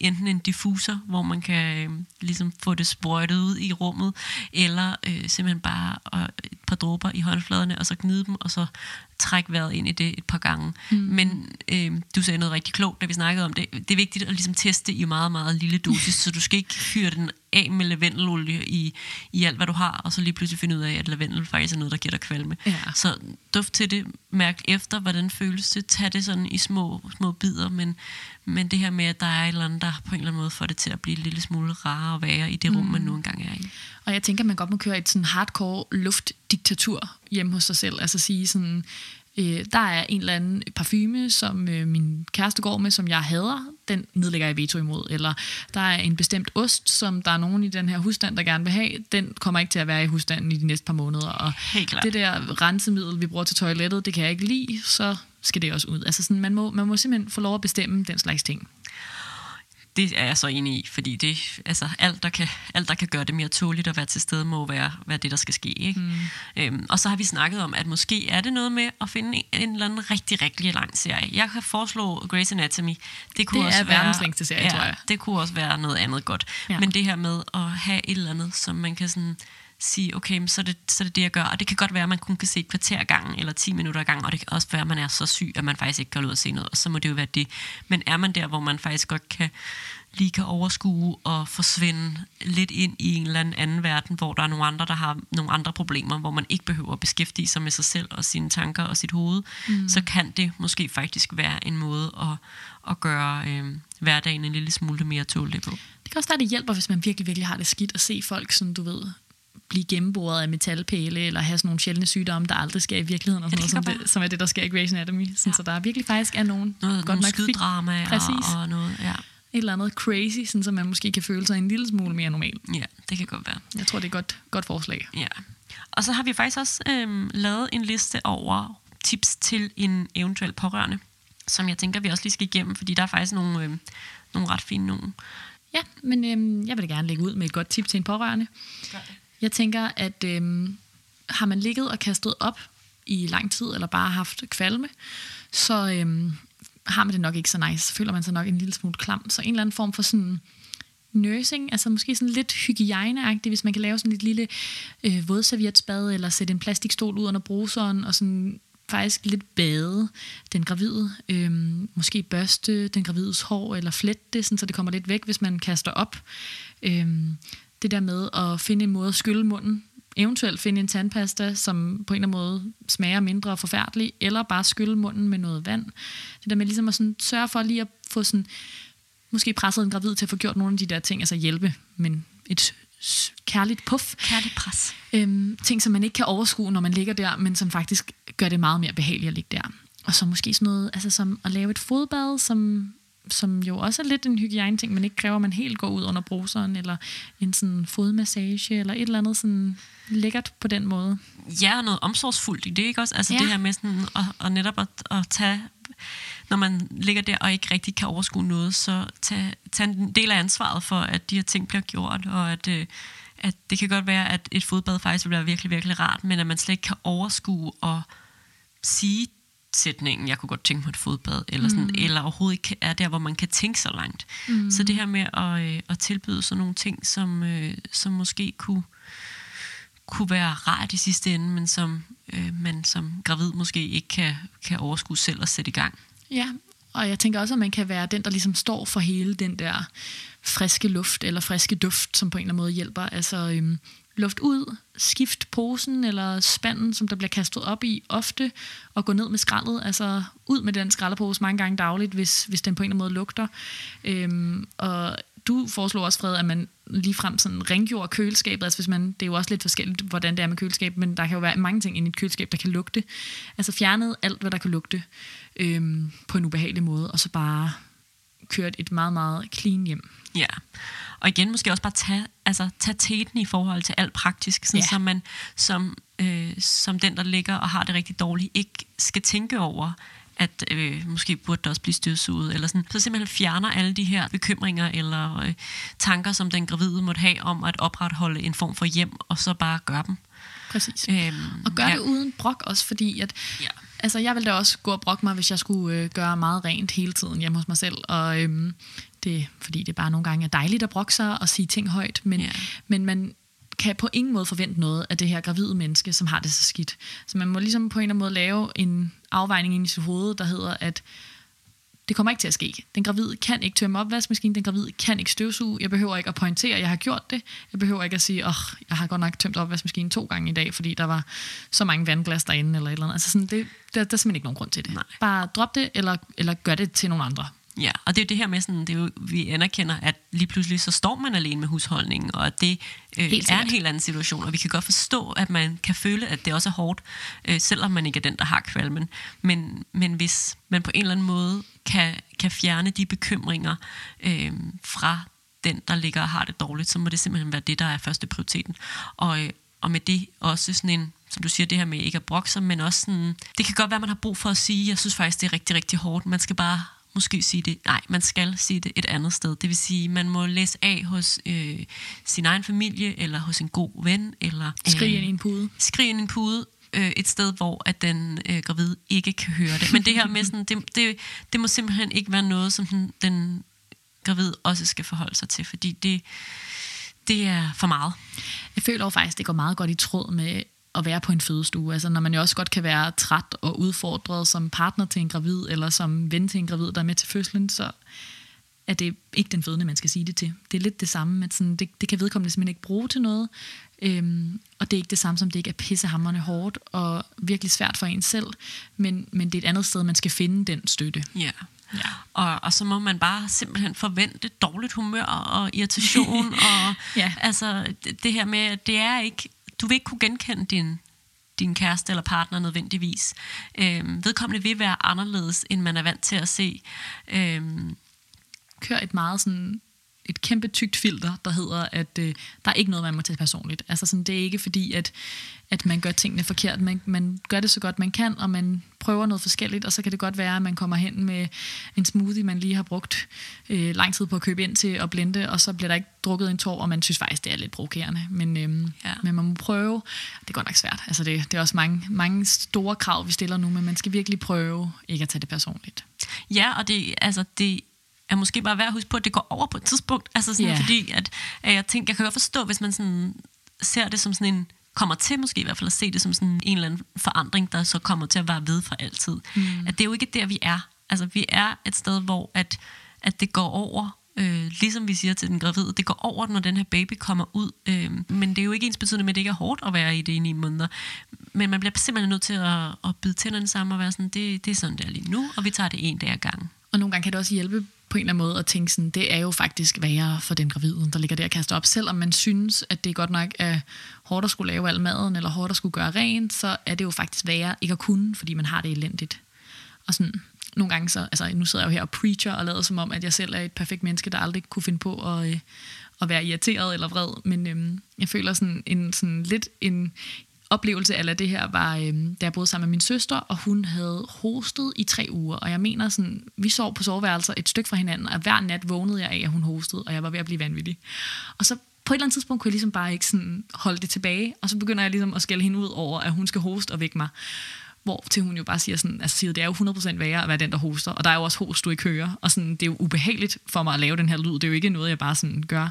enten en diffuser, hvor man kan øh, ligesom få det sprøjtet ud i rummet, eller øh, simpelthen bare at øh, par dråber i håndfladerne, og så gnide dem, og så trække vejret ind i det et par gange. Mm. Men øh, du sagde noget rigtig klogt, da vi snakkede om det. Det er vigtigt at ligesom teste i meget, meget lille dosis, så du skal ikke fyre den af med lavendelolie i, i alt, hvad du har, og så lige pludselig finde ud af, at lavendel faktisk er noget, der giver dig kvalme. Ja. Så duft til det, mærk efter, hvordan føles det, tag det sådan i små, små bidder, men, men det her med, at der er et eller andet, der på en eller anden måde får det til at blive en lille smule rarere at være i det rum, man nu engang er i. Og jeg tænker, at man godt må køre et sådan hardcore luftdiktatur hjemme hos sig selv. Altså sige sådan, øh, der er en eller anden parfume, som øh, min kæreste går med, som jeg hader. Den nedlægger jeg veto imod. Eller der er en bestemt ost, som der er nogen i den her husstand, der gerne vil have. Den kommer ikke til at være i husstanden i de næste par måneder. Og Helt klart. det der rensemiddel, vi bruger til toilettet, det kan jeg ikke lide, så skal det også ud. Altså sådan, man, må, man må simpelthen få lov at bestemme den slags ting. Det er jeg så enig i, fordi det, altså, alt, der kan, alt, der kan gøre det mere tåligt at være til stede, må være, være det, der skal ske. Ikke? Mm. Øhm, og så har vi snakket om, at måske er det noget med at finde en, en eller anden rigtig, rigtig lang serie. Jeg kan foreslå Grey's Anatomy. Det, kunne Det også er være, verdens længste serie, ja, tror jeg. Det kunne også være noget andet godt. Ja. Men det her med at have et eller andet, som man kan sådan sige, okay, så er, det, så er det det, jeg gør. Og det kan godt være, at man kun kan se et kvarter gangen, eller 10 minutter gangen, og det kan også være, at man er så syg, at man faktisk ikke kan ud og se noget, og så må det jo være det. Men er man der, hvor man faktisk godt kan lige kan overskue og forsvinde lidt ind i en eller anden verden, hvor der er nogle andre, der har nogle andre problemer, hvor man ikke behøver at beskæftige sig med sig selv og sine tanker og sit hoved, mm. så kan det måske faktisk være en måde at, at gøre øh, hverdagen en lille smule mere tålig på. Det kan også være, det hjælper, hvis man virkelig, virkelig har det skidt at se folk, sådan du ved, blive gennemboret af metalpæle, eller have sådan nogle sjældne sygdomme, der aldrig sker i virkeligheden, og sådan noget, som, det, som er det, der sker i Grey's Anatomy. Sådan, Ja. Så der virkelig faktisk er nogen, Noget, godt nogle nok fik skyddrama Præcis. og, og noget, ja. et eller andet crazy, sådan, så man måske kan føle sig en lille smule mere normal. ja, det kan godt være. Jeg tror, det er et godt, godt forslag. Ja. Og så har vi faktisk også øhm, lavet en liste over tips til en eventuel pårørende, som jeg tænker, vi også lige skal igennem, fordi der er faktisk nogle, øhm, nogle ret fine nogle. Ja, men øhm, jeg vil da gerne lægge ud med et godt tip til en pårørende. Jeg tænker, at øhm, har man ligget og kastet op i lang tid, eller bare haft kvalme, så øhm, har man det nok ikke så nice. Så føler man sig nok en lille smule klam. Så en eller anden form for sådan nursing, altså måske sådan lidt hygiejneagtigt, hvis man kan lave sådan et lille øh, vådservietsbad, eller sætte en plastikstol ud under bruseren, og sådan faktisk lidt bade den gravide, øhm, måske børste den gravides hår, eller flette det, sådan, så det kommer lidt væk, hvis man kaster op. Øhm, det der med at finde en måde at skylle munden, eventuelt finde en tandpasta, som på en eller anden måde smager mindre forfærdelig, eller bare skylle munden med noget vand. Det der med ligesom at sådan sørge for lige at få sådan, måske presset en gravid til at få gjort nogle af de der ting, altså hjælpe, men et kærligt puff. Kærlig pres. Øhm, ting, som man ikke kan overskue, når man ligger der, men som faktisk gør det meget mere behageligt at ligge der. Og så måske sådan noget, altså som at lave et fodbad, som, som jo også er lidt en hygiejne-ting, men ikke kræver, at man helt går ud under bruseren, eller en sådan fodmassage, eller et eller andet sådan lækkert på den måde. Ja, og noget omsorgsfuldt i det, ikke også? Altså Ja. det her med sådan, at, at netop at, at tage, når man ligger der og ikke rigtig kan overskue noget, så tage, tage en del af ansvaret for, at de her ting bliver gjort, og at, øh, at det kan godt være, at et fodbad faktisk vil være virkelig, virkelig rart, men at man slet ikke kan overskue og sige sætningen, jeg kunne godt tænke mig et fodbad, eller, sådan, mm. eller overhovedet ikke er der, hvor man kan tænke så langt. Mm. Så det her med at, øh, at tilbyde sådan nogle ting, som, øh, som måske kunne, kunne være rart i sidste ende, men som øh, man som gravid måske ikke kan, kan overskue selv at sætte i gang. Ja, og jeg tænker også, at man kan være den, der ligesom står for hele den der friske luft eller friske duft, som på en eller anden måde hjælper. Altså øhm, luft ud, skift posen eller spanden, som der bliver kastet op i ofte, og gå ned med skraldet. Altså ud med den skraldepose mange gange dagligt, hvis, hvis den på en eller anden måde lugter. Øhm, og du foreslår også, Fred, at man lige frem sådan rengjorde køleskabet. Altså hvis man, det er jo også lidt forskelligt, hvordan det er med køleskab, men der kan jo være mange ting i et køleskab, der kan lugte. Altså fjernet alt, hvad der kan lugte øhm, på en ubehagelig måde, og så bare kørt et meget, meget clean hjem. Ja. Og igen, måske også bare tage, altså, tage teten i forhold til alt praktisk, sådan, Ja. så man som, øh, som den, der ligger og har det rigtig dårligt, ikke skal tænke over, at øh, måske burde der også blive støvsuget, eller sådan. Så simpelthen fjerner alle de her bekymringer eller øh, tanker, som den gravide måtte have om at opretholde en form for hjem, og så bare gøre dem. Præcis. Øhm, Og gør ja. det uden brok også, fordi at, Ja. altså jeg ville da også gå og brokke mig, hvis jeg skulle øh, gøre meget rent hele tiden hjemme hos mig selv. Og øhm, det, fordi det bare nogle gange er dejligt at brokke sig og sige ting højt, men, Ja. men man kan på ingen måde forvente noget af det her gravide menneske, som har det så skidt. Så man må ligesom på en eller anden måde lave en afvejning ind i sit hoved, der hedder, at det kommer ikke til at ske. Den gravide kan ikke tømme opvaskemaskinen, den gravide kan ikke støvsuge. Jeg behøver ikke at pointere, at jeg har gjort det. Jeg behøver ikke at sige, at oh, jeg har godt nok tømt opvaskemaskinen to gange i dag, fordi der var så mange vandglas derinde, eller et eller andet. Altså sådan, det, der, der er simpelthen ikke nogen grund til det. Nej. Bare drop det, eller, eller gør det til nogle andre. Ja, og det er jo det her med, sådan, det er jo, vi anerkender, at lige pludselig så står man alene med husholdningen, og at det øh, Helt er en helt anden situation, og vi kan godt forstå, at man kan føle, at det også er hårdt, øh, selvom man ikke er den, der har kvalmen. Men, men hvis man på en eller anden måde kan, kan fjerne de bekymringer øh, fra den, der ligger og har det dårligt, så må det simpelthen være det, der er første prioriteten. Og, øh, og med det også sådan en, som du siger, det her med ikke at brokke sig, men også sådan, det kan godt være, man har brug for at sige, jeg synes faktisk, det er rigtig, rigtig hårdt. Man skal bare måske sige det. Nej, man skal sige det et andet sted. Det vil sige, man må læse af hos øh, sin egen familie, eller hos en god ven, eller... Skrig øh, ind i en pude. skrige ind i en pude øh, et sted, hvor at den øh, gravide ikke kan høre det. Men det her med sådan, det, det, det må simpelthen ikke være noget, som den, den gravide også skal forholde sig til, fordi det, det er for meget. Jeg føler jo faktisk, det går meget godt i tråd med at være på en fødestue. Altså når man jo også godt kan være træt og udfordret som partner til en gravid, eller som ven til en gravid, der er med til fødslen, så er det ikke den fødende, man skal sige det til. Det er lidt det samme, at sådan, det, det kan vedkommende simpelthen ikke bruge til noget, øhm, og det er ikke det samme som, det ikke er pissehammerende hårdt og virkelig svært for en selv, men, men det er et andet sted, man skal finde den støtte. Ja. Ja. Og, og så må man bare simpelthen forvente dårligt humør og irritation. og Ja. altså det, det her med, at det er ikke, du vil ikke kunne genkende din, din kæreste eller partner nødvendigvis. Øhm, vedkommende vil være anderledes, end man er vant til at se. Øhm, Kør et meget sådan et kæmpe tykt filter, der hedder, at øh, der er ikke noget, man må tage personligt. Altså sådan, det er ikke fordi, at, at man gør tingene forkert. Man, man gør det så godt, man kan, og man prøver noget forskelligt, og så kan det godt være, at man kommer hen med en smoothie, man lige har brugt øh, lang tid på at købe ind til at blende, og så bliver der ikke drukket en tår, og man synes faktisk, det er lidt provokerende. Men, øhm, ja. men man må prøve. Det er godt nok svært. Altså det, det er også mange, mange store krav, vi stiller nu, men man skal virkelig prøve ikke at tage det personligt. Ja, og det, altså, det er måske bare værd at huske på, at det går over på et tidspunkt. Altså sådan, yeah. fordi, at, at jeg tænker, jeg kan godt forstå, hvis man sådan ser det som sådan en, kommer til måske i hvert fald at se det som sådan en eller anden forandring, der så kommer til at være ved for altid. Mm. At det er jo ikke der, vi er. Altså, vi er et sted, hvor at, at det går over, øh, ligesom vi siger til den gravide, det går over, når den her baby kommer ud. Øh, men det er jo ikke ens betydende med, at det ikke er hårdt at være i det i ni måneder. Men man bliver simpelthen nødt til at, at bide tænderne sammen og være sådan, det, det er sådan, det er lige nu, og vi tager det en dag ad gangen. Og nogle gange kan det også hjælpe på en eller anden måde at tænke sådan, det er jo faktisk værre for den gravide, der ligger der og kaster op. Selvom man synes, at det er godt nok er hårdt at skulle lave al maden, eller hårdt at skulle gøre rent, så er det jo faktisk værre ikke at kunne, fordi man har det elendigt. Og sådan, nogle gange så, altså nu sidder jeg jo her og preacher og lader som om, at jeg selv er et perfekt menneske, der aldrig kunne finde på at, øh, at være irriteret eller vred, men øhm, jeg føler sådan en sådan lidt en oplevelse af det her var, øhm, da jeg boede sammen med min søster, og hun havde hostet i tre uger. Og jeg mener sådan, vi sov på soveværelser et stykke fra hinanden, og hver nat vågnede jeg af, at hun hostede, og jeg var ved at blive vanvittig. Og så på et eller andet tidspunkt kunne jeg ligesom bare ikke sådan holde det tilbage, og så begynder jeg ligesom at skælde hende ud over, at hun skal hoste og vække mig. Hvor til hun jo bare siger sådan, altså siger, det er jo 100% værre at være den, der hoster, og der er jo også host, du ikke hører, og sådan, det er jo ubehageligt for mig at lave den her lyd, det er jo ikke noget, jeg bare sådan gør.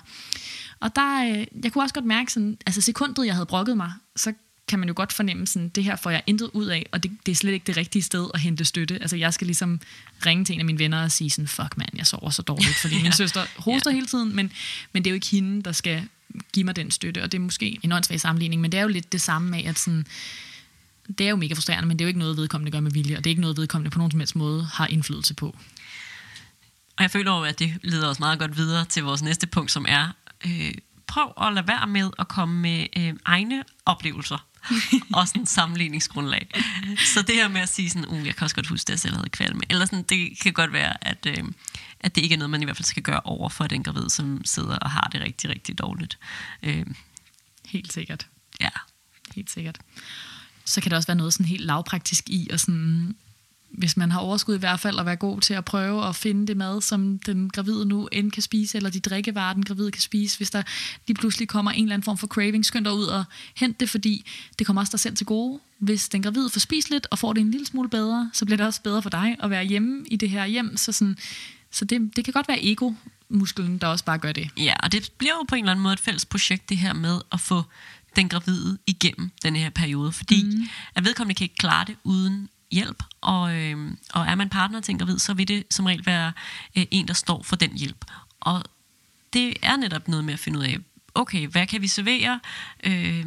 Og der, øh, jeg kunne også godt mærke sådan, altså sekundet, jeg havde brokket mig, så kan man jo godt fornemme sådan, det her får jeg intet ud af, og det, det er slet ikke det rigtige sted at hente støtte. Altså jeg skal ligesom ringe til en af mine venner og sige sådan, fuck mand, jeg sover så dårligt, fordi min Ja. søster hoster hele tiden, men, men det er jo ikke hende, der skal give mig den støtte, og det er måske en åndssvag sammenligning, men det er jo lidt det samme med, at sådan, det er jo mega frustrerende, men det er jo ikke noget, vedkommende gør med vilje, og det er ikke noget, vedkommende på nogen som helst måde har indflydelse på. Og jeg føler jo, at det leder os meget godt videre til vores næste punkt, som er, øh, prøv at lade være med at komme med øh, egne oplevelser og sådan sammenligningsgrundlag. Så det her med at sige sådan, uh, jeg kan også godt huske, at jeg selv havde kvalme, eller sådan, det kan godt være, at, øh, at det ikke er noget, man i hvert fald skal gøre over for den gravid, som sidder og har det rigtig, rigtig dårligt. Øh, Helt sikkert. ja, Helt sikkert. Så kan der også være noget sådan helt lavpraktisk i, og sådan, hvis man har overskud i hvert fald, at være god til at prøve at finde det mad, som den gravide nu end kan spise, eller de drikkevarer, den gravide kan spise. Hvis der lige pludselig kommer en eller anden form for craving, skynd dig ud og hent det, fordi det kommer også dig selv til gode. Hvis den gravide får spist lidt og får det en lille smule bedre, så bliver det også bedre for dig at være hjemme i det her hjem. Så, sådan, så det, det kan godt være ego musklen, der også bare gør det. Ja, og det bliver jo på en eller anden måde et fælles projekt, det her med at få den gravide igennem den her periode, fordi mm. at vedkommende kan ikke klare det uden hjælp, og, øh, og er man partner til en gravid, så vil det som regel være øh, en, der står for den hjælp. Og det er netop noget med at finde ud af, okay, hvad kan vi servere? Øh,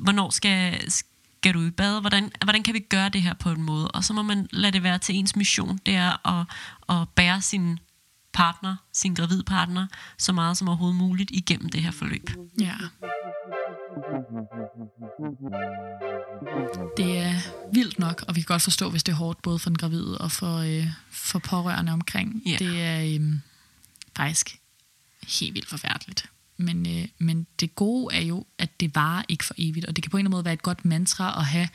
hvornår skal, skal du i bad? Hvordan, hvordan kan vi gøre det her på en måde? Og så må man lade det være til ens mission. Det er at, at bære sin partner, sin gravid partner, så meget som overhovedet muligt igennem det her forløb. Ja. Det er vildt nok, og vi kan godt forstå, hvis det er hårdt, både for den gravide og for, øh, for pårørende omkring. Ja. Det er øh, faktisk helt vildt forfærdeligt. Men, øh, men det gode er jo, at det varer ikke for evigt, og det kan på en eller anden måde være et godt mantra at have,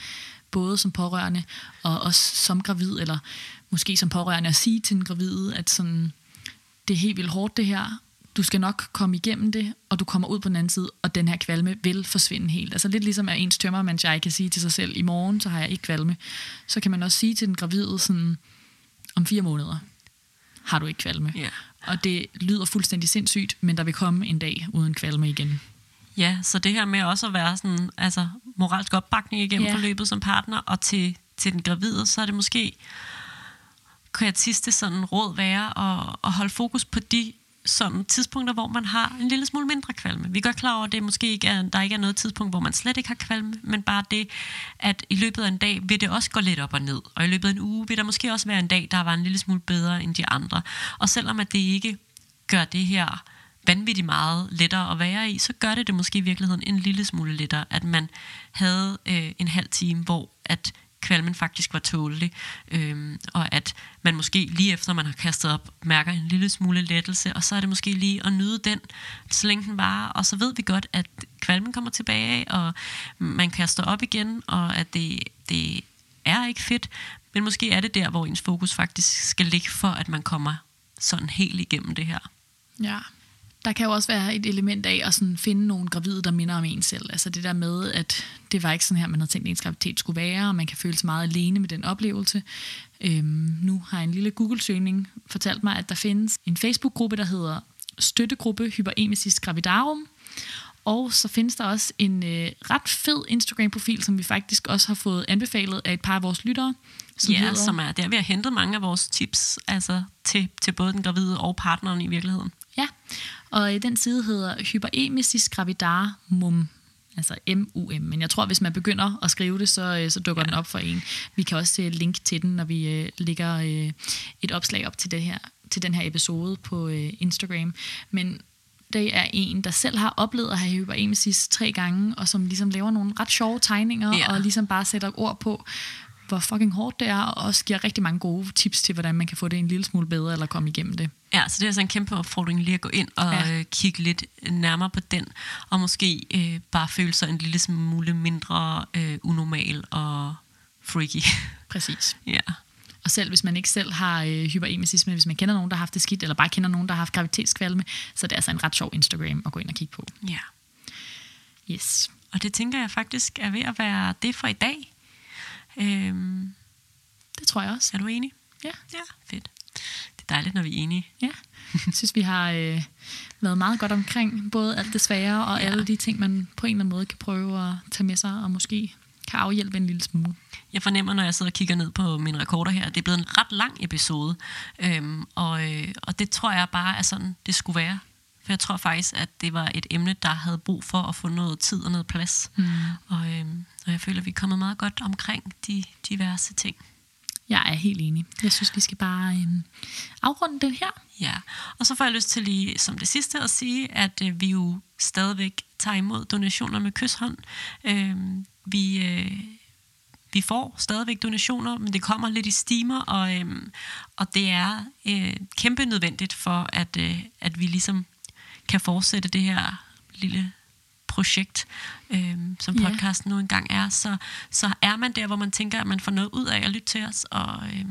både som pårørende og også som gravid, eller måske som pårørende at sige til den gravide, at sådan, det er helt vildt hårdt det her, du skal nok komme igennem det, og du kommer ud på den anden side, og den her kvalme vil forsvinde helt. Altså lidt ligesom at ens tømmermand jeg kan sige til sig selv, i morgen så har jeg ikke kvalme. Så kan man også sige til den gravide sådan, om fire måneder har du ikke kvalme. Ja. Og det lyder fuldstændig sindssygt, men der vil komme en dag uden kvalme igen. Ja, så det her med også at være sådan, altså moralsk opbakning igennem ja. forløbet som partner, og til, til den gravide, så er det måske, kan et sidste sådan råd være at, at holde fokus på de sådan tidspunkter, hvor man har en lille smule mindre kvalme. Vi er godt klar over, at det måske ikke er, der ikke er noget tidspunkt, hvor man slet ikke har kvalme, men bare det, at i løbet af en dag vil det også gå lidt op og ned. Og i løbet af en uge vil der måske også være en dag, der var en lille smule bedre end de andre. Og selvom at det ikke gør det her vanvittigt meget lettere at være i, så gør det det måske i virkeligheden en lille smule lettere, at man havde øh, en halv time, hvor at kvalmen faktisk var tålelig, øhm, og at man måske lige efter man har kastet op, mærker en lille smule lettelse, og så er det måske lige at nyde den, så længe den varer, og så ved vi godt, at kvalmen kommer tilbage, og man kaster op igen, og at det, det er ikke fedt, men måske er det der, hvor ens fokus faktisk skal ligge for, at man kommer sådan helt igennem det her. Ja. Der kan jo også være et element af at sådan finde nogle gravide, der minder om en selv. Altså det der med, at det var ikke sådan her, man havde tænkt, at ens graviditet skulle være, og man kan føle sig meget alene med den oplevelse. Øhm, nu har en lille Google-søgning fortalt mig, at der findes en Facebook-gruppe, der hedder Støttegruppe Hyperemesis Gravidarum. Og så findes der også en øh, ret fed Instagram-profil, som vi faktisk også har fået anbefalet af et par af vores lyttere. Som ja, hedder... som er der, vi har hentet mange af vores tips altså til, til både den gravide og partneren i virkeligheden. Ja, og øh, den side hedder Hyperemesis Gravidarum, altså M-U-M. Men jeg tror, hvis man begynder at skrive det, så, øh, så dukker ja. den op for en. Vi kan også øh, linke til den, når vi øh, lægger øh, et opslag op til, det her, til den her episode på øh, Instagram. Men det er en, der selv har oplevet at have hyperemesis tre gange, og som ligesom laver nogle ret sjove tegninger, Ja. og ligesom bare sætter ord på, hvor fucking hårdt det er, og også giver rigtig mange gode tips til, hvordan man kan få det en lille smule bedre, eller komme igennem det. Ja, så det er altså en kæmpe opfordring lige at gå ind og Ja. øh, kigge lidt nærmere på den, og måske øh, bare føle sig en lille smule mindre øh, unormal og freaky. Præcis. ja. Og selv hvis man ikke selv har øh, hyperemesis, men hvis man kender nogen, der har haft det skidt, eller bare kender nogen, der har haft graviditetskvalme, så er det altså en ret sjov Instagram at gå ind og kigge på. ja. Yes. Og det tænker jeg faktisk er ved at være det for i dag. Øhm, Det tror jeg også. er du enig? Ja. Ja, fedt. Det er dejligt, når vi er enige. Ja. Jeg synes, vi har øh, været meget godt omkring både alt det svære og Ja. alle de ting, man på en eller anden måde kan prøve at tage med sig, og måske kan afhjælpe en lille smule. Jeg fornemmer, når jeg sidder og kigger ned på mine rekorder her, at det er blevet en ret lang episode. Øhm, og, øh, og det tror jeg bare er sådan, det skulle være. For jeg tror faktisk, at det var et emne, der havde brug for at få noget tid og noget plads. Mm. Og, øhm, og jeg føler, at vi er kommet meget godt omkring de diverse ting. Jeg er helt enig. Jeg synes, vi skal bare øh, afrunde det her. Ja, og så får jeg lyst til lige som det sidste at sige, at øh, vi jo stadigvæk tager imod donationer med kysshånd. Øh, vi, øh, vi får stadigvæk donationer, men det kommer lidt i stimer, og, øh, og det er øh, kæmpe nødvendigt for, at, øh, at vi ligesom kan fortsætte det her lille projekt, øh, som podcasten nu engang er, så, så er man der, hvor man tænker, at man får noget ud af at lytte til os, og øh,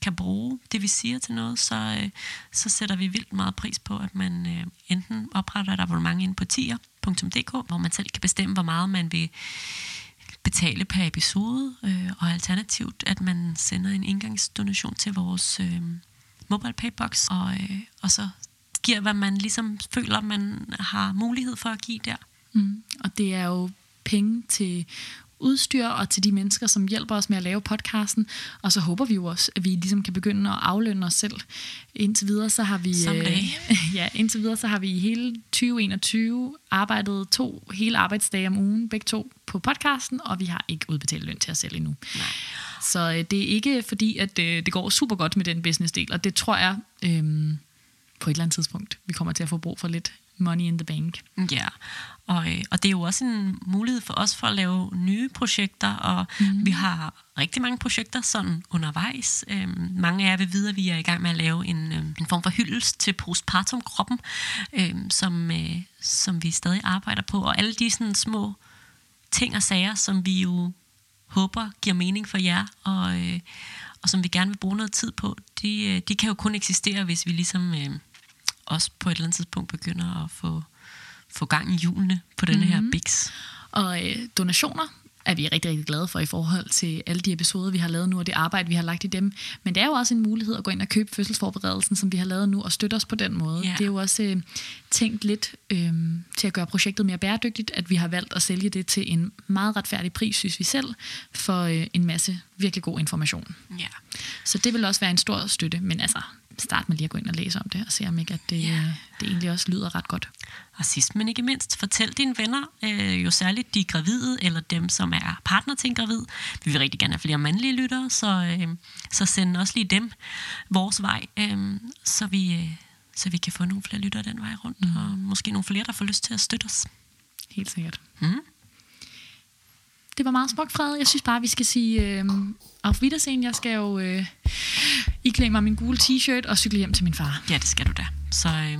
kan bruge det, vi siger til noget, så, øh, så sætter vi vildt meget pris på, at man øh, enten opretter et abonnement inde på tier.dk, hvor man selv kan bestemme, hvor meget man vil betale per episode, øh, og alternativt, at man sender en indgangsdonation til vores øh, mobile paybox, og, øh, og så giver, hvad man ligesom føler, man har mulighed for at give der. Mm. Og det er jo penge til udstyr og til de mennesker, som hjælper os med at lave podcasten. Og så håber vi jo også, at vi ligesom kan begynde at aflønne os selv. Indtil videre så har vi Someday. øh, ja, indtil videre så har vi i hele 2021 arbejdet to hele arbejdsdage om ugen, begge to på podcasten, og vi har ikke udbetalt løn til os selv endnu. Nej. Så øh, det er ikke fordi, at øh, det går super godt med den business-del, og det tror jeg øh, på et eller andet tidspunkt, vi kommer til at få brug for lidt money in the bank. Ja, og, øh, og det er jo også en mulighed for os for at lave nye projekter, og mm. vi har rigtig mange projekter sådan undervejs. Øhm, mange af jer vil vide, at vi er i gang med at lave en, øhm, en form for hyldest til postpartum-kroppen, øhm, som, øh, som vi stadig arbejder på, og alle de sådan små ting og sager, som vi jo håber giver mening for jer, og, øh, og som vi gerne vil bruge noget tid på, de, øh, de kan jo kun eksistere, hvis vi ligesom øh, også på et eller andet tidspunkt begynder at få, få gang i hjulene på denne mm-hmm. her Bix. Og øh, donationer er vi rigtig, rigtig glade for i forhold til alle de episoder, vi har lavet nu, og det arbejde, vi har lagt i dem. Men det er jo også en mulighed at gå ind og købe fødselsforberedelsen, som vi har lavet nu, og støtte os på den måde. Ja. Det er jo også øh, tænkt lidt øh, til at gøre projektet mere bæredygtigt, at vi har valgt at sælge det til en meget retfærdig pris, synes vi selv, for øh, en masse virkelig god information. Ja. Så det vil også være en stor støtte, men altså, start med lige at gå ind og læse om det, og se om ikke, at det, Ja. det egentlig også lyder ret godt. Og sidst men ikke mindst, fortæl dine venner, øh, jo særligt de gravide, eller dem, som er partner til en gravid. Vi vil rigtig gerne have flere mandlige lyttere, så, øh, så send også lige dem vores vej, øh, så, vi, øh, så vi kan få nogle flere lyttere den vej rundt, mm. og måske nogle flere, der får lyst til at støtte os. Helt sikkert. Mm. Det var meget smukt, Fred. Jeg synes bare, vi skal sige øh, auf Wiedersehen. Jeg skal jo øh, iklæde mig min gule t-shirt og cykle hjem til min far. Ja, det skal du da. Så øh,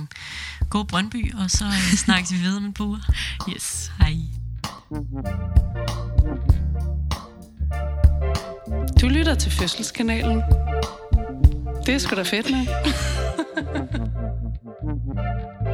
gå Brøndby, og så øh, snakkes vi videre om en par uger. Yes. Hej. Du lytter til Fødselskanalen. Det er sgu da fedt, mand.